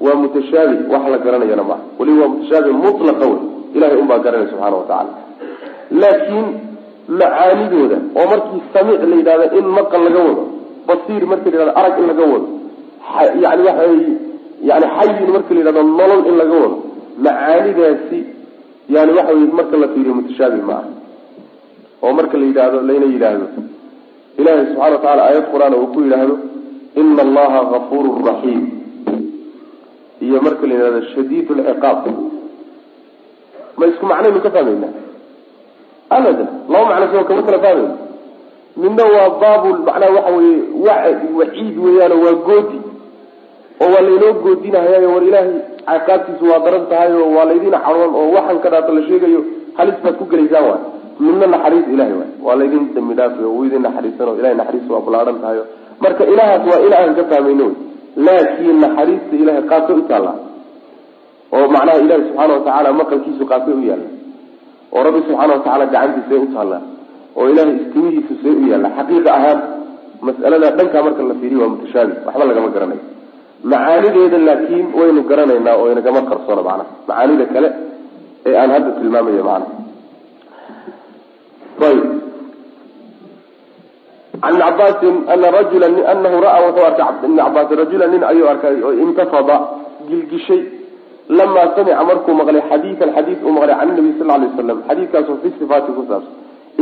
waa mutashaabih wax la garanayana maaha weliba waa mutashaabih mutlaqa wey. Ilahay unbaa garanaya subxaana watacaala laakiin macaanidooda oo markii samiic la yidhahdo in maqal laga wado basiir marka la yidhahdo arag in laga wado yani waxa yani xayin marka la yidhahdo nolol in laga wado macaanidaasi yani waxa wey marka la fiiriyo mutashaabih ma aha oo marka la yidhaahdo layna yidhaahdo. Ilahay subxana wa tacala aayad qur'aan uu ku yidhaahdo ina allaha gafurun raxiim iyo marka la yidhahdo shadiid lciqaab ma isku macnaynu ka fahmayna? Abadan laba macno soo kama kala fahmayno midna waa baabu macnaha waxa weye wa waciid weeyaano waa goodi. Oo waa laynoo goodinahayayo war ilaahay ciqaabtiisu waa daran tahay oo waa laydin caroon oo waxan ka dhaata la sheegayo halis baad ku gelaysaan waay midna naxariis ilahay waay. Waa laydin dambi dhaafi oo idin naxariisan oo ilahay naxariis waa bulaadhan tahay marka ilahaas waa in aan ka fahmayno wy laakiin naxariista ilahay qaabkay u taallaa oo macnaha ilahi subxaana watacaala maqalkiisu qaabkay u yaalla oo rabbi subxaana watacaala gacantiisay u taallaa oo ilahay istimihiisu see u yaalla xaqiiqa ahaan mas'alada dhankaa marka la fiiriyo waa mutashaabih. Waxba lagama garanayo macaanideeda laakiin waynu garanaynaa oo inagama qarsoona macnaha. Macaanida kale ee aan hadda tilmaamayo macnaha ayb can cabaasin ana rajula anahu ra'a wuxuu arkay ibni cabaasin rajula nin ayuu arkay oo intafada gilgishay lamaa samica markuu maqlay xadiidan xadiid uu maqlay can nabi sal lay waslam xadiidkaasoo fi sifaati ku saabsan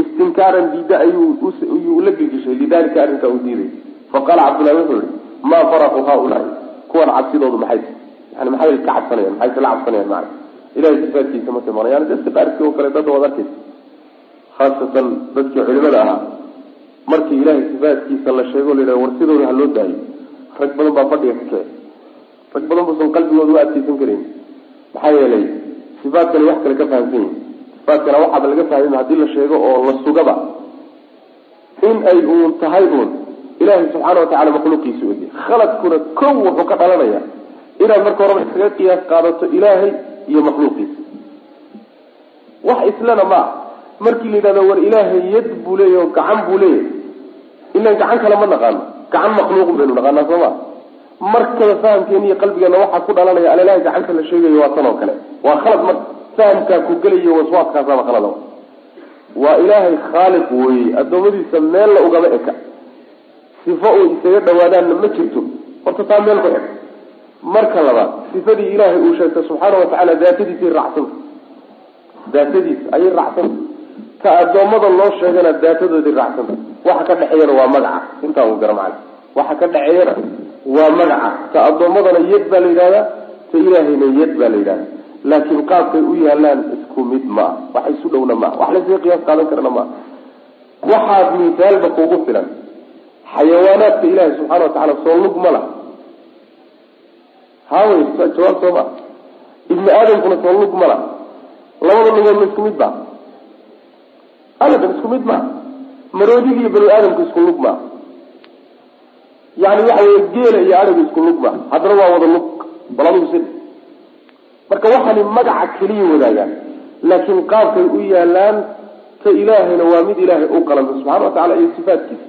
istinkaaran diida ayuu la gilgishay lidalika arrinkaa uu diiday faqaala cabdullahi wuxuu yihi maa faraqu haaulaai kuwan cabsidoodu maxay yani maxay ka cabsanayaan maxay kala cabsanayaan maana ilahay sifaatkiisa markay maqlayaan dadka qaarkii oo kale dad waad arkaysa khaasatan dadkii culimada ahaa markii ilahay sifaatkiisa la sheego la yidhaha war sidooda ha loo daayo. Rag badan baa fadhiga ka kicay rag badan buusan qalbigooda u adkeysan karayn maxaa yeelay sifaatkani wax kale ka fahamsan yihiin sifaatkana waxaaba laga fahmay haddii la sheego oo la sugaba. In ay uun tahay uun ilahay subxaana watacala makhluuqiisa ogy khaladkuna kow wuxuu ka dhalanaya inaad marka horeba iskaga qiyaas qaadato ilaahay iyo makhluuqiisa. Wax islana ma markii la yidhahdo war ilaahay yad buu leeyahy oo gacan buu leeyahy ilan gacan kale ma naqaano gacan makhluuqun baynu naqaanaa soo ma? Markaba fahamkeena iyo qalbigeena waxaa ku dhalanaya alalahay gacanta la sheegayo waa tan oo kale. Waa khalad marka fahamkaa ku gelayo waswaaskaasaba khalada waa ilaahay khaaliq weeye. Addoommadiisa meel la ugama eka. Sifo uu isaga dhawaadaanna ma jirto. Horta taa meel ku eg. Marka labaad sifadii ilaahay uu sheegtay subxaana watacaala daatadiisay raacsanta daatadiisa ayay raacsanta ka addoommada loo sheegana daatadoodii raacsanta waxa ka dhexeeyana waa magaca. Intaa uu gara macana waxa ka dhexeeyana waa magaca. Ta addoommadana yad baa la yidhahdaa ta ilaahayna yad baa la yidhahda laakiin qaabkay u yaalaan isku mid ma. Ah wax isu dhowna maa wax laysaga qiyaas qaadan karana maa waxaad misaalba kugu filan. Xayawaanaadka ilaahay subxana watacala soo lug ma laha. Hawey jawaab soo ma. Ibni aadamkuna soo lug ma laha. Labada lugood ma isku mid ba abadan isku mid maa maroodiga iyo bani aadamku isku lug maa yani waxa wey geela iyo arigu isku lug maa haddana waa wada lug bal sid marka waxani magaca keliya wadaagaan laakiin qaabkay u yaalaan ka ilaahayna waa mid ilaahay u qalanta subxana watacala iyo sifaatkiisa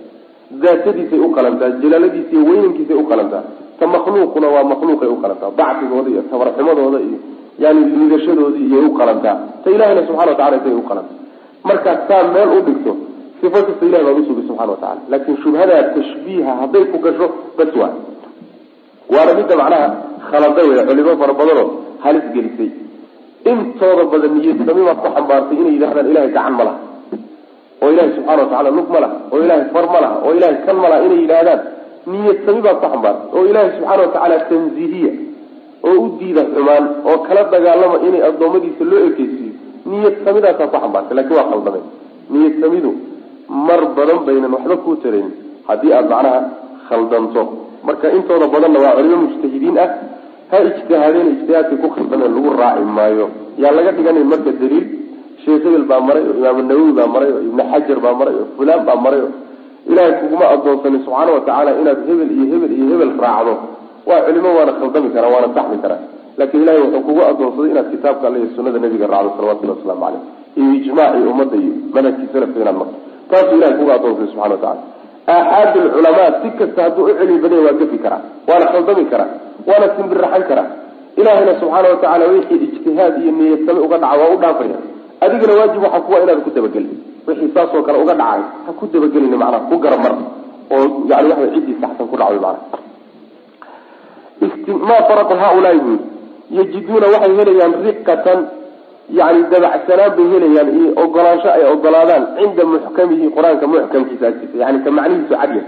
daatadiisay u qalantaa jalaaladiisa iyo weynankiisay u qalantaa ta makhluuquna waa makhluuqay u qalantaa dacfigooda iyo tabarxumadooda iyo yani liidashadoodii iyay u qalantaa ta ilahayna subxana watacala isay u qalanta markaad saa meel u dhigto sifo kasta ilahi baad usugay subxana watacala laakin shubhadaa tashbiiha hadday ku gasho bas waa. Waana midda macnaha khaladay wey culimo fara badanoo halis gelisay. Intooda badan niyadnamimaad ku xambaartay inay yidhahdaan ilahay gacan ma laha. Oo ilahay subxana watacala lug ma laha oo ilahay far ma laha oo ilahay kan ma laha inay yidhaahdaan niyadsami baad ku xambaartay. Oo ilaahay subxaana watacaala tanzihiya oo u diida xumaan oo kala dagaalama inay addoommadiisa loo ekeysiiyo niyad samidaasaa ku xambaartay laakiin waa khaldamay. Niyad samidu mar badan baynan waxba kuu tarayn haddii aada macnaha khaldanto. Marka intooda badanna waa culimo mujtahidiin ah ha ijtihaadeen ijtihaadkay ku khaldameen lagu raaci maayo. Yaa laga dhiganay marka daliil sheekh hebel baa maray oo imaam nawowi baa maray oo ibni xajar baa maray oo fulaan baa maray oo ilaahay kuguma adoonsanin subxaana watacaala inaad hebel iyo hebel iyo hebel raacdo. Waa culimo waana khaldami karaa waana saxmi karaa laakiin ilahay wuxuu kugu adoonsaday inaad kitaabka alle iyo sunada nabiga raacdo salawatulli waslamu caleyh iyo ijmaacii ummadda iyo manhajkii salafka inaad marto. Taasuu ilahay kugu adoonsaday subxana watacala aaxaad alculamaa si kasta hadduu u celmi badanya waa gafi karaa waana khaldami karaa waana simbiraxan karaa. Ilahayna subxaana watacala wixii ijtihaad iyo niyadsame uga dhaca waa u dhaafaya. Adigana waajib waxaa kuwa inaad ku dabagelin. Wixii saasoo kale uga dhacay ha ku dabagelin macnaha ku garamar oo yani waxa ciddii saxsan ku dhacday macnaha. Ma faraqu haaulaai buu yajiduuna waxay helayaan riqatan yani dabacsanaan bay helayaan iyo ogolaansho ay ogolaadaan cinda muxkamihi qur'aanka muxkamkiisa agtiisa yani ka macnihiisu cadya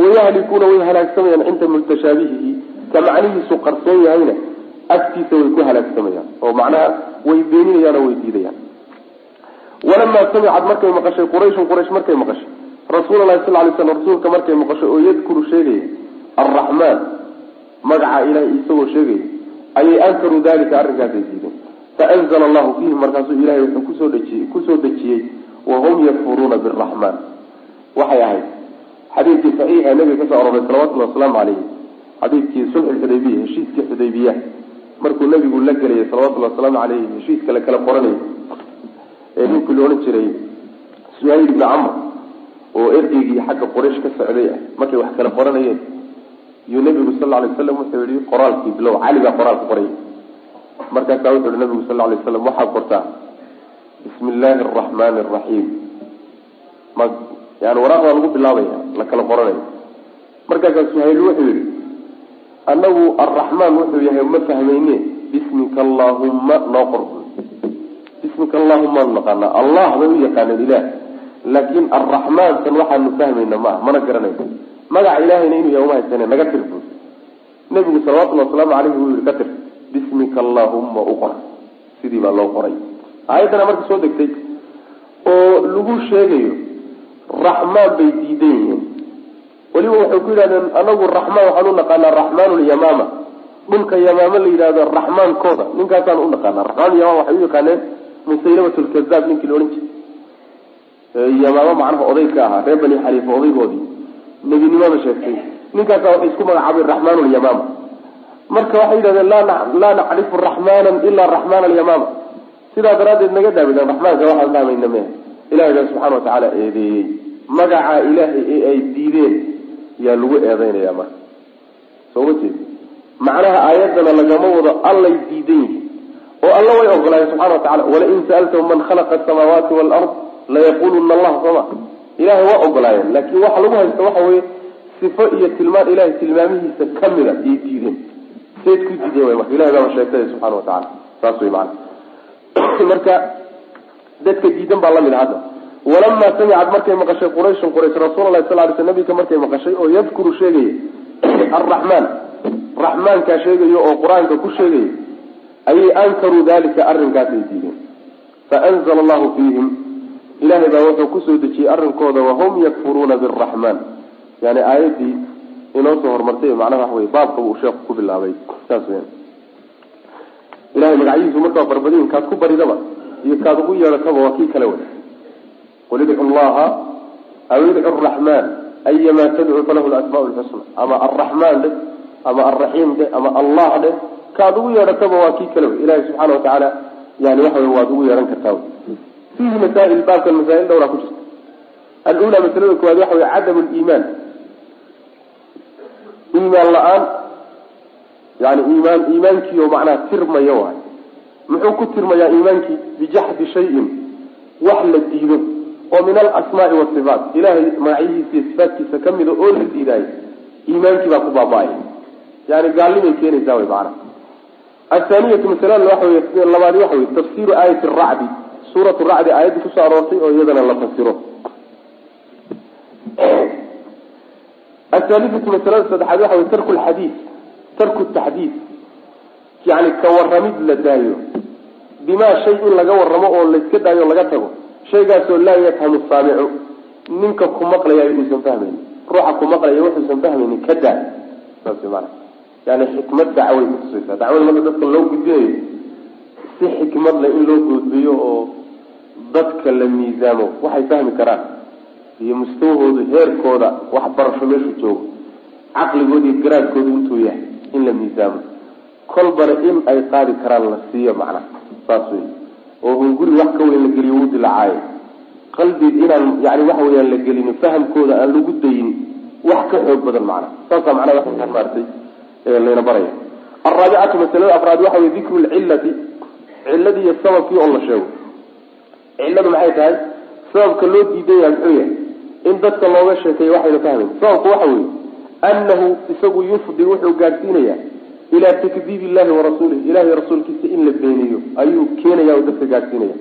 wayahlikuuna way halaagsamayaan cinda mutashaabihihi ka macnihiisu qarsoon yahayna agtiisa way ku halaagsamayaan oo macnaha way beeninayaan oo way diidayaan. Walamaa samicad markay maqashay qurayshun quraysh markay maqashay rasuul lahi sal lay slam rasuulka markay maqashay oo yadkuru sheegaya arraxmaan magaca ilahay isagoo sheegaya ayay ankaruu dalika arrinkaasay diideen faanzla allahu fiihim markaasuu ilahay wuxuu ku soo dejiyey ku soo dejiyey wahum yakfuruuna biraxmaan waxay ahayd xadiidkii saxiixa nabiga ka soo aroray salawatullhi wasalaamu calayhi xadiidkii sulx xudaybiya heshiiskii xudaybiya. Markuu nabigu la gelayay salawatullhi wasalaamu caleyhi heshiiska la kala qoranayay. Ee ninkii la odhan jiray suhayl ibni camr oo ergeygii xagga quraysh ka socday ah markay wax kala qoranayeen iyuu nabigu sal lla alay waslam wuxuu yihi qoraalkii bilow cali qoraalka qoray. Markaasaa wuxu uhi nabigu sal lla alay waslam waxaad qortaa bismi illaahi araxmaani araxiim ma yani waraaq baa lagu bilaabaya la kala qoranayo. Markaasaa suhayl wuxuu yihi anagu arraxmaan wuxuu yahay ma fahmayne bismika allaahumma noo qor. Bismika allahuma anu naqaanaa allah bay u yaqaaneen ilaah. Laakin arraxmaantan waxaanu fahmayna maaha mana garanayno magaca ilahayna inuu yahay uma haysane naga tir bu nabigu salawatullhi wasalaamu caleyhi wuu yihi ka tir. Bismika allahumma u qor sidii baa loo qoray. Aayaddana marka soo degtay oo lagu sheegayo raxmaan bay diidan yihiin. Weliba waxay ku yidhahdeen anagu raxmaan waxaan u naqaanaa raxmaan lyamaama dhulka yamaama la yidhahdo raxmaankooda. Ninkaasaan u naqaanaa. Raxmaan yamaama waxay u yaqaaneen musaylamat lkazaab ninkii la odhan jiray. Yamaamo macnaha oday ka ahaa reer bani xaliifa odaygoodii nebinimada sheegtay. Ninkaasa waxay isku magacaabeen raxmaan lyamaama marka waxay yidhahdeen laa nacrifu raxmaana ilaa raxmaan alyamaama sidaa daraaddeed naga daabideen raxmaanka waxaan fahmayna mehe ilahay baa subxana watacaala eedeeyey. Magaca ilaahay ee ay diideen yaa lagu eedeynaya marka. Soo ma jeed? Macnaha aayaddana lagama wado allay diidan yihiin oo alla way ogolaayeen subxana wa tacala walain sa'altahum man khalaqa asamaawaati waalard layaquluna allah sooma ilahay waa ogolaayeen laakin waxa lagu haysta waxa weeye sifo iyo tilmaan ilahay tilmaamihiisa kamida iyay diideen. Seed ku diideen way ilahay baaba sheegtay subxana wa tacala saas wey maana marka dadka diidan baa la mid a hadda. Walamaa samicad markay maqashay qurayshun quraysh rasuul lahi sal ly sl nabiga markay maqashay oo yadkuru sheegaya alraxmaan raxmaankaa sheegayo oo qur'aanka ku sheegaya ayay ankaruu dalika arrinkaasay diideen. Faanzla allahu fiihim ilahay baa wuxuu ku soo dejiyey arrinkooda wahum yakfuruuna biraxmaan yani aayaddii inoo soo horumartay macnaha waxa wey baabka uu sheeku ku bilaabay. Saas weyan ilahay magacyihiisu markaa barbadiin kaad ku baridaba iyo kaad ugu yeedhataba waa kii kale wey qul idcu llaha aw idcu raxmaan ayamaa tadcu falahu lasmaa lxusna ama alraxmaan dheh ama alraxiim dheh ama allah dheh kaad ugu yeedhataba waa kii kale wey ilahi subxaana watacaala yani waxa wey waad ugu yeedhan kartaa fiihi masail baabkan masail dhowraa ku jirta alula masalada koowaad waxa wey cadam liimaan iimaan la'aan yani iimaan iimaankii oo macnaha tirmaya waay muxuu ku tirmayaa iimaankii bijaxdi shayin wax la diido oo min alasmaai wasifaat ilahay magacyihiisa iyo sifaatkiisa kamida oo la diidaayo iimaankii baa ku baaba-ay yani gaalnimay keenaysaa way macana athaaniyatu masalada waxa wey labaadi waxa wey tafsiru aayati racdi suuratu racdi aayaddii ku soo aroortay oo iyadana la fasiro. Athaalithatu masalada saddexaad waxa wey tarku lxadiid tarku taxdiid yani ka waramid la daayo. Bimaa shay in laga waramo oo layska daayo o laga tago shaygaasoo laa yafhamu saamicu ninka ku maqlayayo uusan fahmaynin ruuxa ku maqlaya wuxuusan fahmaynin ka daa. Saas maana yani xikmad dacway kutusaysaa dacwada marka dadka loo gudbinayo si xikmad leh in loo gudbiyo oo dadka la miisaamo waxay fahmi karaan. Iyo mustawahooda heerkooda waxbarasho meeshu joogo. Caqligooda iyo garaadkooda intuu yahay in la miisaamo. Kolbana in ay qaadi karaan la siiyo macna saas wey oo hunguri wax ka weyn la geliyo wuu dilacaayo. Qalbi inaan yani waxa weyaan la gelin fahamkooda aan lagu dayin wax ka xoog badan macna. Saasa macnaha waa maaratay layna baraya alraabicatu masalada afraad waxa wey dikru lcillati cilladii iyo sababkii oo la sheego cilladu maxay tahay? Sababka loo diidan yahay muxuu yahay? In dadka looga sheekeeyo waxayna fahmayn sababku waxa weeye annahu isagu yufdi wuxuu gaadhsiinayaa ilaa takdiib illahi warasuulih ilahi rasuulkiisa in la beeniyo ayuu keenaya oo dadka gaadhsiinaya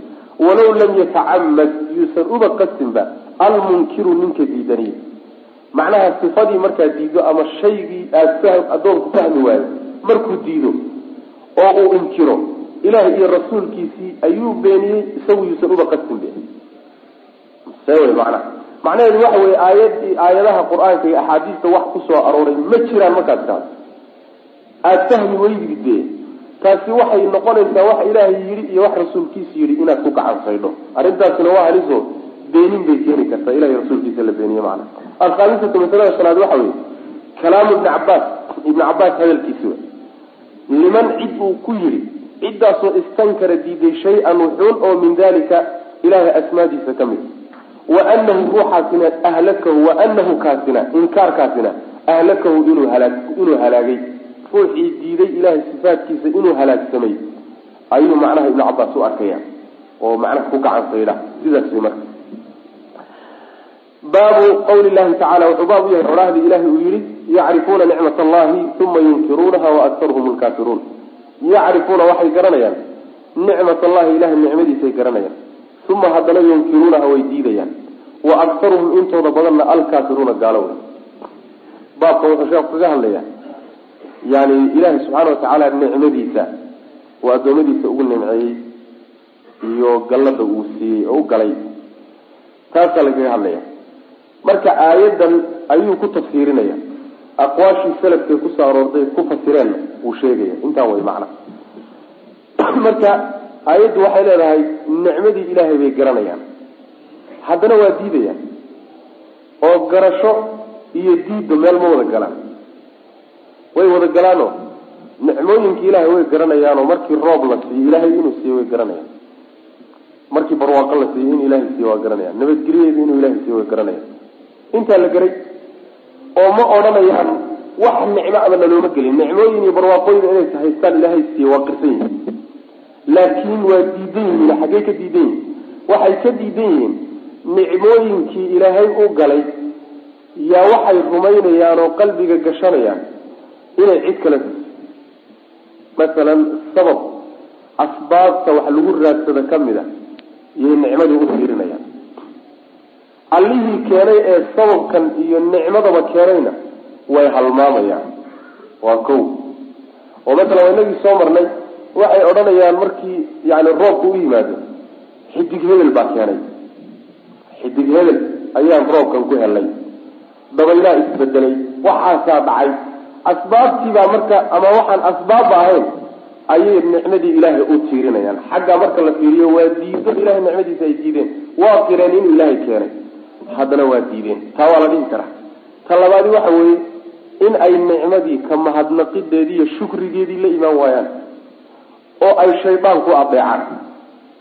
walow lam yatacamad yuusan uba qasinba almunkiru ninka diidaniy macnaha sifadii markaa diido ama shaygii aad fahm addoonku fahmi waayo markuu diido oo uu inkiro ilaah iyo rasuulkiisii ayuu beeniyey isagu yuusan uba qasin be see wey macnaha macnaheedu waxa weye aayadii aayadaha qur'aanka iyo axaadiista wax ku soo arooray ma jiraan markaas kaas aada fahmi weydid be taasi waxay noqonaysaa wax ilaahay yidhi iyo wax rasuulkiisa yidhi inaad ku gacan saydho arrintaasina waa haliso beenin bay keeni kartaa ilahay rasuulkiisa la beeniye macana alkhaamisatu masalada shanaad waxa weye kalaamu ibni cabaas ibni cabaas hadalkiisi liman cid uu ku yidhi ciddaasoo istankara diiday shay-an wuxuun oo min dalika ilahay asmaadiisa ka mid. Wa anahu ruuxaasina ahlakahu wa anahu kaasina inkaarkaasina ahlakahu inuu halaa inuu halaagay. Ruuxii diiday ilahay sifaatkiisa inuu halaagsamay. Ayuu macnaha ibnu cabaas u arkaya oo macnaha ku gacan sidaas way marka. Baabu qawli llahi tacala wuxuu baab u yahay orahdii ilahay uu yihi yacrifuuna nicmat allahi uma yunkiruunaha waaktaruhum lkaafiruun yacrifuuna waxay garanayaan. Nicmat allahi ilahay nicmadiisay garanayaan. Uma haddana yunkiruunaha way diidayaan. Wa aktaruhum intooda badanna alkaafiruuna gaalo wey baabkan wuxuu sheeku kaga hadlayaa. Yani ilaahay subxaana watacaala nicmadiisa uu addoommadiisa ugu nimceeyey iyo gallada uu siiyey oo u galay. Taasaa lagaga hadlaya marka aayadan ayuu ku tafsiirinaya aqwaashii salafkay ku soo aroortay ku fasireenna wuu sheegaya intaa way macna. Marka aayaddu waxay leedahay nicmadii ilaahay bay garanayaan. Haddana waa diidayaan. Oo garasho iyo diidba meel ma wada galaan. Way wada galaanoo? Nicmooyinkii ilaahay way garanayaanoo markii roob la siiyo ilaahay inuu siiyo way garanayaan. Markii barwaaqo la siiyo in ilaahay siiyo waa garanayaan. Nabadgelyadeeda inuu ilahay siiyo way garanayaan. Intaa la garay oo ma odhanayaan wax nicmo aba nalooma gelin. Nicmooyin iyo barwaaqooyin inay haystaan ilaahay siiye waa qirsan yihiin laakiin waa diidan yihiin xaggey ka diidan yihiin waxay ka diidan yihiin nicmooyinkii ilaahay u galay yaa waxay rumaynayaan oo qalbiga gashanayaan inay cid kale masalan sabab asbaabta wax lagu raadsado ka mid a iyay nicmadii u fiirinayaan allihii keenay ee sababkan iyo nicmadaba keenayna way halmaamayaan. Waa kow. Oo masalan waa inagii soo marnay waxay odhanayaan markii yani roobka u yimaado. Xidig hebel baa keenay. Xidig hebel ayaan roobkan ku helnay. Dabaylaa isbedelay waxaasaa dhacay. Asbaabtiibaa marka ama waxaan asbaabba ahayn ayay nicmadii ilaahay u tiirinayaan. Xagga marka la fiiriyo waa diido ilahay nicmadiisa ay diideen. Waa qireen inuu ilaahay keenay haddana waa diideen. Taa waa la dhihi karaa. Ta labaadi waxa weeye in ay nicmadii ka mahadnaqideedii iyo shukrigeedii la imaan waayaan oo ay shaydaan ku adeecaan.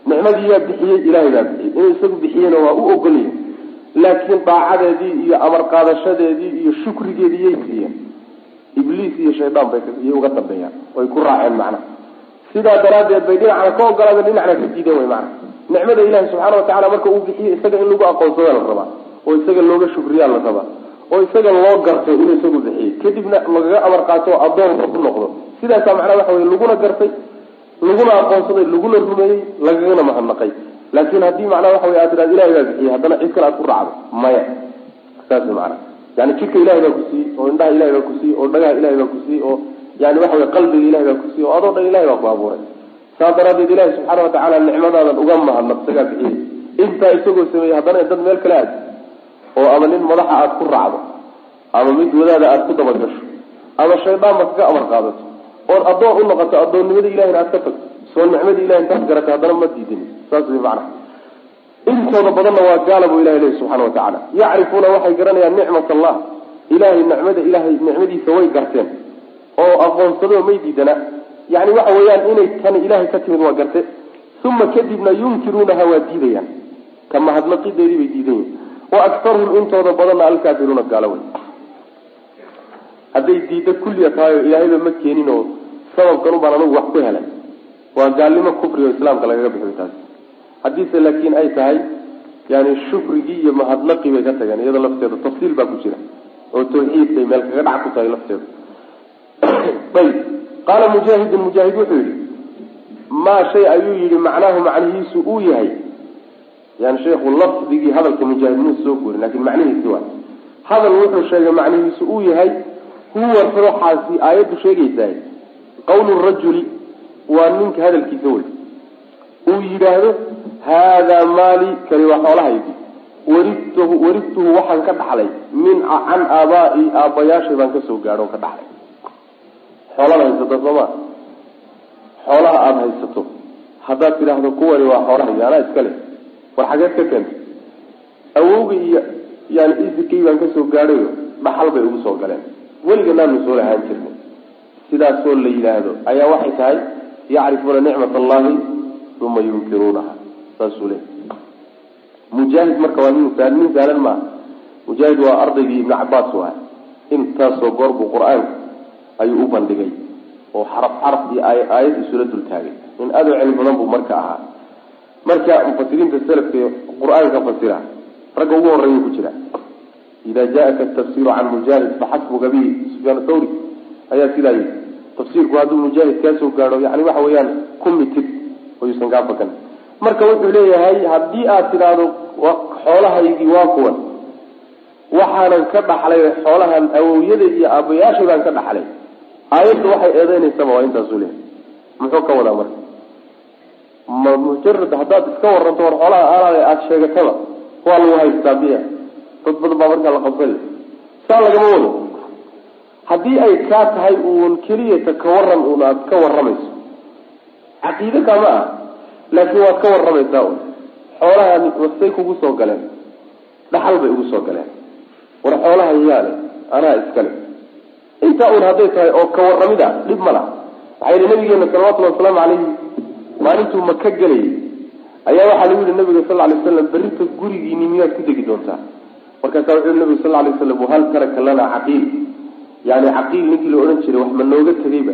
Nicmadii yaa bixiyey ilaahay baa bixiyey. Inuu isagu bixiyena waa u ogolyahay. Laakiin daacadeedii iyo amar qaadashadeedii iyo shukrigeedii yay siiyeen. Ibliis iyo shaydaan bay uga dambeeyaan. Way ku raaceen macnaha sidaa daraaddeed bay dhinacna ka ogolaadeen dhinacna ka diideen way macnaha nicmada ilaahi subxaana watacala marka uu bixiyo isaga in lagu aqoonsada la rabaa oo isaga looga shukriyaa la rabaa oo isaga loo garto inuu isagu bixiyey kadibna lagaga amar qaato oo addoonka ku noqdo. Sidaasaa macnaha waxa weye laguna gartay laguna aqoonsaday laguna rumeeyey lagagana mahadnaqay. Laakin haddii macnaha waxa wey aad tidhahdo ilahay baa bixiyey. Haddana cid kale aad ku raacdo maya. Saas macana yani jidka ilahay baa ku siiyey oo indhaha ilahay baa ku siiyey oo dhagaha ilahay baa ku siiyey oo yani waxa wey qalbiga ilahay baa ku siiyey oo adoo dhan ilahay baa ku abuuray saas daraaddeed ilahi subxaana watacaala nicmadaadan uga mahadnaq isagaa bixiyey. Intaa isagoo sameeyey haddana dad meel kale aad oo ama nin madaxa aad ku raacdo ama mid wadaada aad ku dabagasho ama shaydaanba kaga amar qaadato ood addoon u noqoto addoonnimada ilahina aad ka tagto soo nicmada ilahi intaad garatay haddana ma diidin. Saas way macnaha. Intooda badanna waa gaala buu ilahay leeyahy subxana watacaala yacrifuuna waxay garanayaan nicmat allah. Ilahay nicmada ilahay nicmadiisa way garteen. Oo aqoonsado may diidana yani waxa weeyaan inay tani ilahay ka timid waa garte. Uma kadibna yunkiruunaha waa diidayaan. Ka mahadnaqideedii bay diidan yihiin wa aktaruhum intooda badanna alkaafiruuna gaalo wey hadday diiddo kulliya tahay oo ilaahayba ma keenin oo sababkan ubaan anagu wax ku helay. Waa gaalnimo kufri oo islaamka lagaga bixiyo taas. Haddiise laakiin ay tahay yani shukrigii iyo mahadnaqii bay ka tageen iyada lafteeda tafsiil baa ku jira. Oo tawxiidkay meel kaga dhac ku tahay lafteeda ayb qaala mujaahidun mujaahid wuxuu yihi maa shay ayuu yihi macnaahu macnihiisu uu yahay. Yani sheikhu lafdigii hadalka mujaahid muu soo guurin laakiin macnihiisi waa. Hadal wuxuu sheegay macnihiisu uu yahay huwa ruuxaasi aayaddu sheegaysaa qawlu rajuli waa ninka hadalkiisa wey uu yidhaahdo haadaa maali kani waa xoolahaydi waridtuhu waridtuhu waxaan ka dhaxlay min can aabaai aabbayaashay baan ka soo gaadho ka dhaxlay xoolada haysato sooma xoolaha aada haysato haddaad tidhaahdo kuwani waa xoolahaydi anaa iska leh. War xageed ka keentay awowga iyo yani isikii baan ka soo gaadhayo dhaxal bay ugu soo galeen. Weliga naanu soo lahaan jirnay sidaasoo la yidhaahdo ayaa waxay tahay yacrifuuna nicmat allahi uma yunkiruunaha. Saasuu le mujaahid marka waa nin saalan maaha. Mujaahid waa ardaygii ibni cabaas u ahay intaasoo goor buu qur'aanka ayuu u bandhigay oo xaraf xaraf iyo aayad isula dul in aad u cilmi badan buu marka ahaa. Marka mufasiriinta selafka qur'aanka fasira ragga ugu horreeya ku jira ida jaaka tafsiru can mujaahid faxasbuka bihi sufyaan thawri ayaa sidaa yii tafsiirku hadduu mujaahid kaasoo gaadho yani waxa weeyaan ku mitid oyuusan kaa fakan marka wuxuu leeyahay haddii aad tidhaahdo xoolahaygii waa kuwan. Waxaanan ka dhaxlay xoolahan awowyada iyo aabayaashay baan ka dhaxlay aayadda waxay eedeynaysaba waa intaasuu leeyahay. Muxuu ka wadaa marka? Ma mujarad haddaad iska waranto war xoolaha aalaada aada sheegataba waa lagu haystaa biya dad badan baa markaa la qabsanay saa lagama wado. Haddii ay kaa tahay uun keliyata ka waran uun aada ka warramayso caqiide kama ah laakiin waad ka warramaysaa un xoolahani wasay kugu soo galeen. Dhaxal bay ugu soo galeen. War xoolaha yaale anaa iskale intaa un hadday tahay oo ka warramida dhib ma laha. Waxaa yihi nabigeena salawatullhi wasalaamu calayhi maalintuu maka gelayay ayaa waxaa lagu yihi nabiga sal lay slam berrita gurigiini miyaad ku degi doontaa? Markaasaa wuxuu yihi sal lay slam wahal taraka lana caqiil. Yani caqiil ninkii la odhan jiray wax ma nooga tegayba.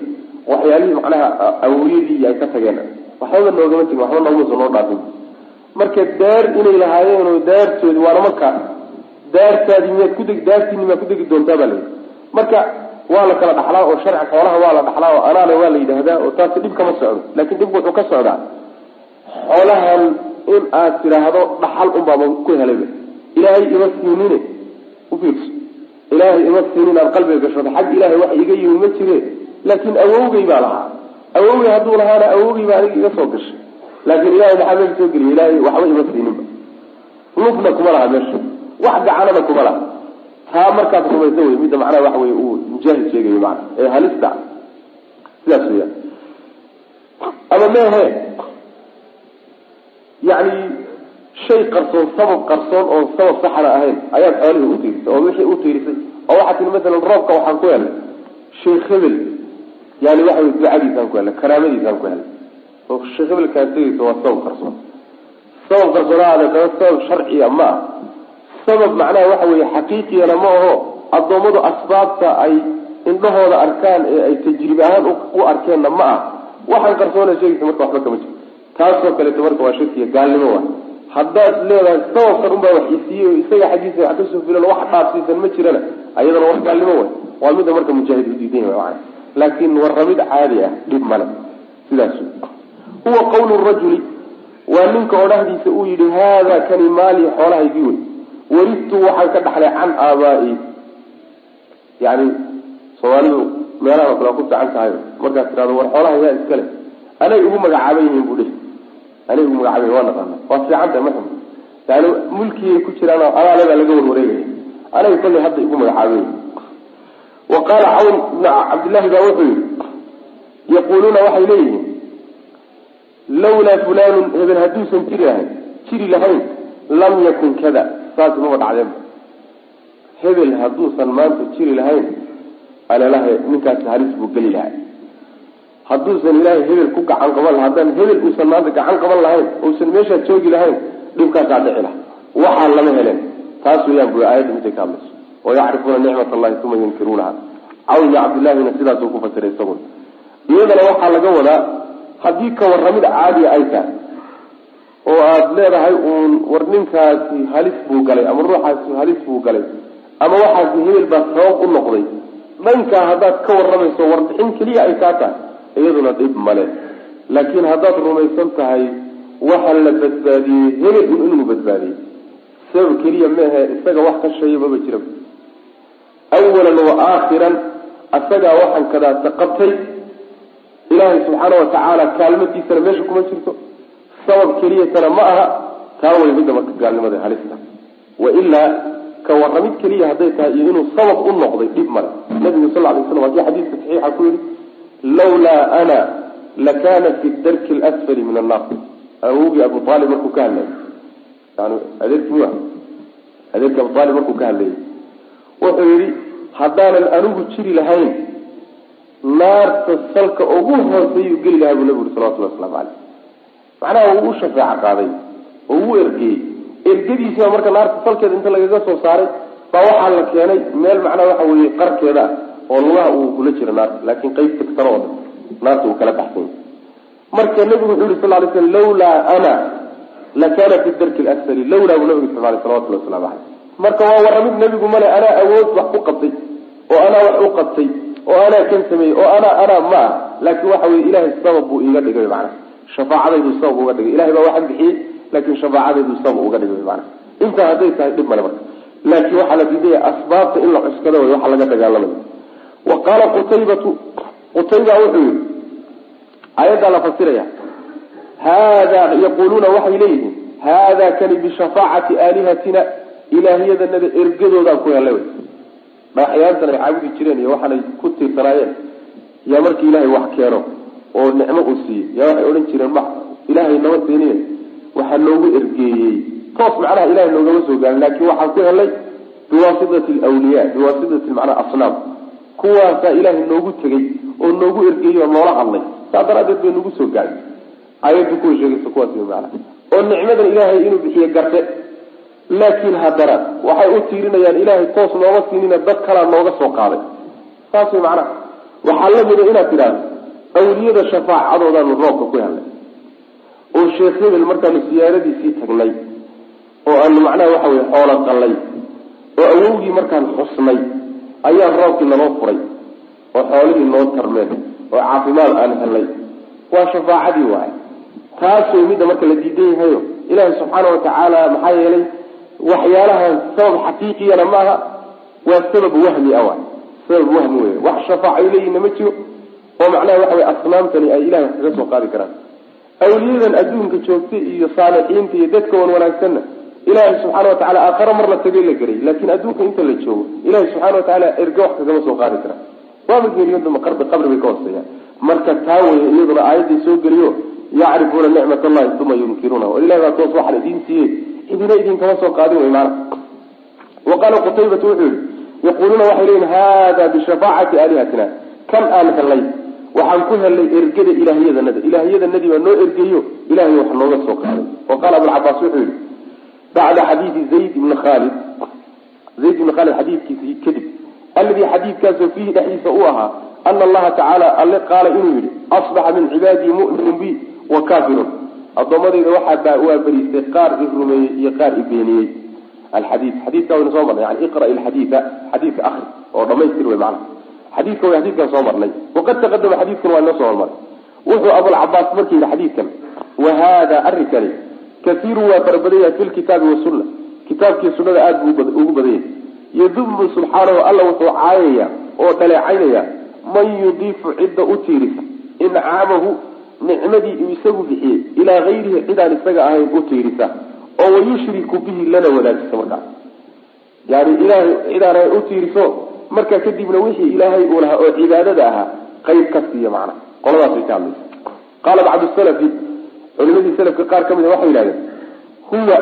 Waxyaalihii macnaha awoyadii ay ka tageen. Waxbaba noogama tegin waxba noomuusa noo dhaafin marka daar inay lahaayeen oo daartoodi waana markaa daartaadii miyaad kudegi daartiini miyaad kudegi doontaa baa layihi marka waa la kala dhaxlaa oo sharci xoolaha waa la dhaxlaa oo anaana waa la yidhaahdaa oo taasi dhib kama socdo. Laakiin dhibku wuxuu ka socdaa xoolahan in aad tidhaahdo dhaxal unbaaba ku helayba ilaahay ima siinine ufiirso ilaahay ima siin inaan qalbiga gashado xag ilaahay wax iga yimi ma jire. Laakiin awowgay baa lahaa. Awowgay hadduu lahaana awowgay baa aniga iga soo gashay. Laakiin ilahay maxaa meesha soo geliya ilaahay waxba ima siininba lufna kuma laha meesha. Wax gacanada kuma laha taa markaad rumaysa wey midda macnaha waxa wey uu mujaahid sheegayo maana ee halista. Sidaas weyaan ama mehe yani shay qarsoon sabab qarsoon oon sabab saxana ahayn ayaad xoolihii utiirisay oo wixii utiirisay oo waxaa tii masalan roobka waxaan ku helnay sheekh hebel yani waxa wey ducadiisaan ku helnay karaamadiisaan ku helnay oo sheekh hebelkaan tegeysa waa sabab qarsoon. Sabab qarsoonahaada kaba sabab sharciya ma ah sabab macnaha waxa weeye xaqiiqiyana ma aho addoommadu asbaabta ay indhahooda arkaan ee ay tajribe ahaan u arkeenna ma ah. Waxaan qarsoona sheegaysa marka waxba kama jiro. Taasoo kaleeto marka waa shirkiya gaalnimo waa. Haddaad leedahay sababkan unbaa wax isiiyey isaga xaggiisa wax ka soo filan wax dhaafsiisan ma jirana. Ayadana wax gaalnimo way waa mida marka mujaahid u diidan yahay macana laakiin warramid caadi ah dhib male sidaas huwa qawlu rajuli. Waa ninka odhahdiisa uu yidhi haada kani maali xoolahaygii wey waristu waxaan ka dhaxlay can aabaa'i. Yani soomaalidu meelaha kale waa ku fiican tahay. Markaad tirahdo war xoolaha yaa iskale anay ugu magacaaban yihiin bu dhihi. Anay ugu magacaaban yihiin waa naqaana waa fiican tahay maxam yani mulkigay ku jiraan alaaledaa laga warwareegaya anay kollay hadda igu magacaaban yihiin wa qaala cawn ibn cabdillahi baa wuxuu yihi yaquuluuna waxay leeyihiin lawlaa fulanun hebel hadduusan jiri lahayn jiri lahayn lam yakun kada saas maba dhacdeenba hebel hadduusan maanta jiri lahayn alalaha ninkaasi halis buu geli lahay hadduusan ilaahay hebel ku gacan qaban laha haddaan hebel uusan maanta gacan qaban lahayn uusan meeshaa joogi lahayn dhibkaasaa dhici laha waxaa lama heleen taas weyaan bu aayadda miday ka hadlayso wayacrifuuna nicmat allahi uma yunkiruunaha cawn iyo cabdillahina sidaasuu ku fasiray isagun iyadana waxaa laga wadaa haddii ka warramid caadiya ay tahay oo aada leedahay uun war ninkaasi halis buu galay ama ruuxaasi halis buu galay ama waxaasi hebel baa sabab u noqday. Dhankaa haddaad ka warramayso warbixin keliya ay kaa tahay iyaduna dhib male laakiin haddaad rumaysan tahay waxa la badbaadiyey hebel un inuu badbaadiyey. Sabab keliya maahe isaga wax ka sheeya maba jira. Awalan wa aakhiran asagaa waxaan kadaata qabtay. Ilaahay subxaana watacaala kaalmadiisana meesha kuma jirto sabab keliyatana ma aha taa way midda marka gaalnimada halista. Wailaa ka warramid keliya hadday tahay iyo inuu sabab u noqday dhib male. Nabigu sal lay slam waa kii xadiiska saxiixa ku yihi lawlaa ana lakana fi darki lsfali min annaar. Awogii abu aalib markuu ka hadlayay yani adeerkii adeerkii abu aalib markuu ka hadlayay wuxuu yihi haddaanan anigu jiri lahayn naarta salka ugu hooseeyuu geli lahaa buu nabigu salawatulli waslamu caleyh macnaha uu u shafeeco qaaday oo uu ergeeyey ergadiisiba marka naarta salkeeda inta lagaga soo saaray baa waxaa la keenay meel macnaha waxa weeye qarkeeda oo lugaha uu kula jiro naarta laakiin qayb tagtana oo dhan naarta uu kala baxsany marka nabigu wuxuu yihi sal lay slam lawlaa ana lakana fi darki lasfali lawlaa buu nabigu isticmaalay salawatulli waslamu caleyh marka waa warramid nebigu male anaa awood wax ku qabtay oo anaa wax u qabtay oo anaa kan sameeyey oo anaa anaa ma ah. Laakiin waxa weye ilahay sabab buu iiga dhigay macnaha shafaacadaydu sabab uga dhigay. Ilahay baa waxaan bixiyey laakiin shafaacadaydu sabab uga dhigay macnaha intaa hadday tahay dhib male marka. Laakiin waxaa la diidaya asbaabta in la cuskado way waxa laga dagaalamayo wa qaala qutaybatu qutayba wuxuu yihi aayaddaa la fasiraya hada yaquluuna waxay leeyihiin hada kani bishafaacati aalihatina ilaahyadanada ergadoodaan ku helay wy dhagaxyaantan ay caabudi jireen iyo waxaanay ku tiirsanaayeen yaa markii ilaahay wax keeno oo nicmo uu siiyey. Yaa waxay odhan jireen ma ilaahay nama siiniye waxaa noogu ergeeyey. Toos macnaha ilahay noogama soo gaarin laakiin waxaan ku helay biwaasitati alwliya biwaasitati macnaha asnaam. Kuwaasaa ilaahay noogu tegey oo noogu ergeeyey oo noola hadlay. Saa daraadeed bay nagu soo gaarin aayaddu kuwa sheegaysa kuwaas macnaha. Oo nicmadan ilaahay inuu bixiye garte. Laakiin haddana waxay u tiirinayaan ilaahay toos nooma siinina dad kalaa nooga soo qaaday. Saas way macnaha. Waxaa la mida inaad tidhaahdo awliyada shafaacadoodaanu roobka ku helnay oo sheekh hebel markaanu siyaaradiisii tagnay. Oo aanu macnaha waxa weye xoolo qallay oo awowgii markaan xusnay. Ayaa roobkii naloo furay. Oo xoolihii noo tarmeen. Oo caafimaad aan helnay waa shafaacadii waay. Taas way midda marka la diidan yahayo ilaahay subxaana watacaala maxaa yeelay waxyaalahan sabab xaqiiqiyana maaha. Waa sabab wahmi ah waay sabab wahmi wey wax shafaaca ay leeyihinna ma jiro oo macnaha waxa wey asnaamtani ay ilahay wax kaga soo qaadi karaan. Awliyadan adduunka joogta iyo saalixiinta iyo dadka wan wanaagsanna ilaahay subxaana watacala aakhare mar la tagay la geray laakin adduunka inta la joogo ilahay subxana watacaala erge wax kagama soo qaadi karaan. Waaba geeriyooda qarbi qabri bay ka hooseeyaan. Marka taa weye iyaduna aayadday soo geliyo yacrifuuna nicmat allahi uma yunkiruuna. Oo ilahay baa toos waxaan idiin siiyey. Idina idinkama soo qaadin wey maana wa qaala qutaybatu wuxuu yihi yaquuluuna waxay leyihin hada bishafaacati aalihatina kan aan helay waxaan ku helnay ergada ilaahyadanada ilaahyadanadii baa noo ergeeyo ilahay wax nooga soo qaaday. Wa qaala abulcabaas wuxuu yihi bacda xadiidi zayd ibni khaalid. Zayd ibni khaalid xadiidkiisii kadib. Alladii xadiidkaasoo fiihi dhexdiisa u ahaa ana allaha tacaala alle qaala inuu yihi asbaxa min cibaadii mu'minun bi wa kafirun addoommadayda waxaa waa beriistay qaar i rumeeyey iyo qaar i beeniyey. Alxadii xadiidka waynu soo marnay yani iqra ilxadiida xadiidka akri oo dhamaystir wey macana xadiidka way xadiidkan soo marnay. Waqad taqadama xadiidkan waa inoo soo hormaray. Wuxuu abulcabaas markii yihi xadiidkan wa hada arrinkani kaiiru waa farabadanya fi lkitaabi wasunna kitaabkii sunnada aada buu ugu badan yahay yadubu subxaanahu alla wuxuu caayaya oo dhaleecaynaya man yudiifu cidda u tiirisa incaamahu nicmadii uu isagu bixiyey ilaa gayrihi cidaan isaga ahayn u tiirisa oo wayushriku bihi lana wadaajisa markaa yani ilahay cidaan ahayn u tiiriso markaa kadibna wixii ilaahay uu lahaa oo cibaadada ahaa qayb ka siiya macna. Qoladaasay ka hadlaysa. Qaala bacdu salafi culimadii salafka qaar ka mid a waxay yidhahdeen huwa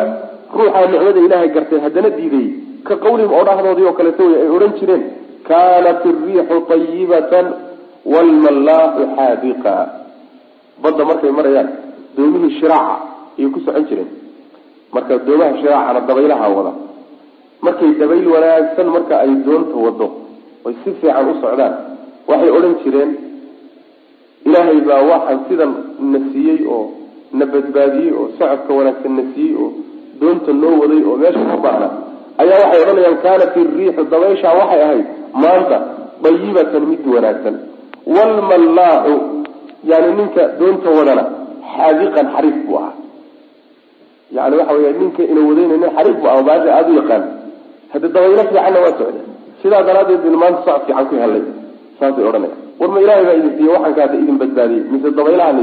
ruuxaa nicmada ilaahay gartay haddana diidayy ka qawlihim oo dhahdoodii oo kaleeto wey ay odhan jireen kaanat iriixu ayibatan wlmallaaxu xaadiqa. Badda markay marayaan doomihii shiraaca ayay ku socon jireen. Marka doomaha shiraacana dabaylaha wada. Markay dabayl wanaagsan marka ay doonta wado oy si fiican u socdaan. Waxay odhan jireen ilaahay baa waxaan sidan na siiyey oo na badbaadiyey oo socodka wanaagsan na siiyey oo doonta noo waday oo meesha ka baahna ayaa waxay odhanayaan kaanat iriixu dabayshaa waxay ahayd maanta dayibatan mid wanaagsan. Wlmallaaxu yani ninka doonta wadana xaadiqan xariif buu ahaa. Yani waxa wey ninka ina wadayna nin xariif bu aha baasha aada u yaqaan. Hadi dabaylo fiicanna waa socda sidaa daraadeed bin maanta socod fiican ku helay saasay odhanaya war ma ilaahay baa idin siiye waxanka hadda idin badbaadiyey. Mise dabaylahan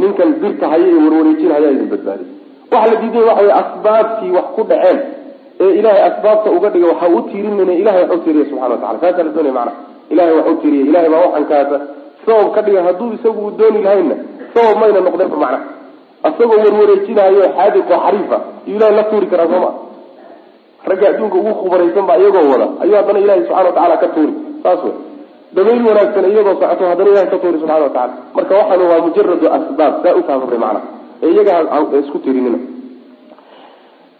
ninkan birta haya iyo warwareejin hayaa idin badbaadiyey. Waxa la diiday waxa wey asbaabtii wax ku dhaceen. Ee ilaahay asbaabta uga dhigay waxa u tiirinayna ilahay wax u tiiriya subxana watacala saasaa la doonaya macana ilahay wax u ilahay baa waxankaasa sabab ka dhiga hadduu isagu u dooni lahayna sabab mayna noqdeenba macna isagoo warwareejinayo xaadiqo xariifa iyo ilahay la tuuri karaa sooma ragga adduunka ugu khubaraysan ba iyagoo wada. Ayuu haddana ilahay subxana watacala ka tuuri. Saas wey dabayl wanaagsan iyagoo socoto haddana ilahay ka tuuri subxana watacala marka waxaan waa mujaradu asbaab saa ufahmay macna. Ee iyaga isku tirinina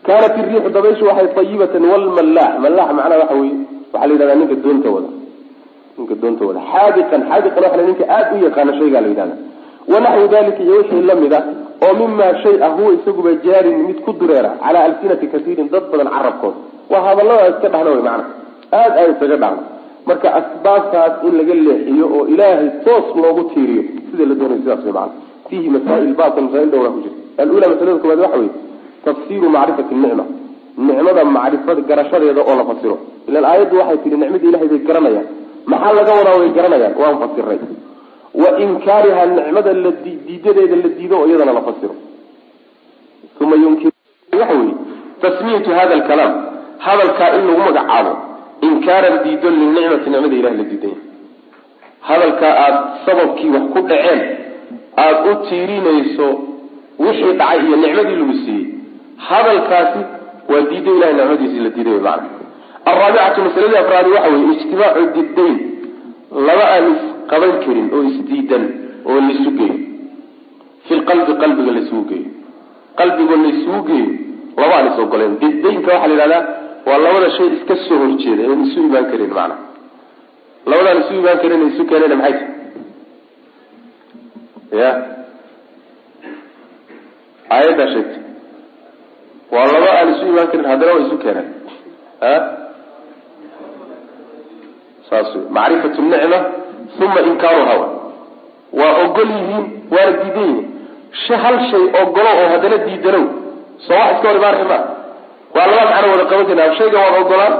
kaanat iriixu dabayshu waxay ayibatan wlmallaax mallaax macnaha waxa weye waxaa la yidhahdaa ninka doonta wada. Ninka doonta wada. Xaadiqan xaadiqan waxa ninka aada u yaqaana shaygaa la yidhahda wanaxwu dalika iyo wixii la mid a oo mimaa shay ah huwa isaguba jaarin mid ku dureera calaa alsinati kasiirin dad badan carabkood waa hadallada iska dhahna wey macana aada aada isaga dhahna marka asbaabtaas in laga leexiyo oo ilaahay toos loogu tiiriyo sida la doonayo sidaas wey macana fiihi masaail baatan masaail dhowraa ku jirta alula masalada koobaad waxa weye tafsiru macrifati nicma nicmada macrifada garashadeeda oo la fasiro ilan aayaddu waxay tihi nicmadii ilahay bay garanayaan maxaa laga wadaa way garanayaan waan fasiray wa inkaariha nicmada la diidadeeda la diido oo iyadana la fasiro. Uma yunkir waxa weye tasmiyatu hada alkalaam hadalkaa in lagu magacaabo inkaaran diido linicmati nicmada ilahay la diidanya hadalkaa aada sababkii wax ku dhaceen aada u tiirinayso wixii dhacay iyo nicmadii lagu siiyey hadalkaasi waa diido ilahay nicmadiisi la diiday macana alraabicatu masaladii afraadi waxa weye ijtimaacu diddayn. Laba aan isqaban karin oo isdiidan oo laisu geeyo. Fi lqalbi qalbiga laisugu geeyo. Qalbigoo laisugu geeyo laba aan is ogoleen diddaynka waxaa la yidhahdaa waa labada shay iska soo horjeeda oon isu imaan karin macana labadaan isu imaan karin isu keenayna maxay tahy ya. Aayaddaa sheegtay waa laba aan isu imaan karin haddana waa isu keeneen a saas wey macrifatu nicma uma inkaaruha wa waa ogol yihiin waana diidan yihiin hal shay ogolo oo haddana diidanow soo wax iska hor imaanay ma waa laba macno wada qaban karna shayga waan ogolaan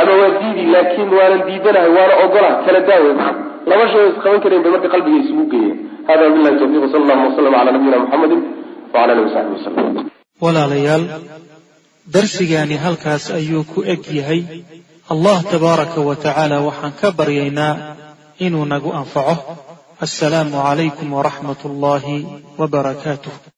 ama waa diidi laakiin waanan diidanahay waana ogolaha kala daawe macana laba shay oo isqaban karayn bay marka qalbiga isugu geeyeen hada billahi tawfiq sala allahuma wasalam cala nabiyina muxamedin wacala alihi wasaxbi wasalam walaalayaal darsigaani halkaas ayuu ku eg yahay allah tabaaraka wa tacaala waxaan ka baryaynaa inuu nagu anfaco. Assalaamu calaykum waraxmat ullaahi wabarakaatuh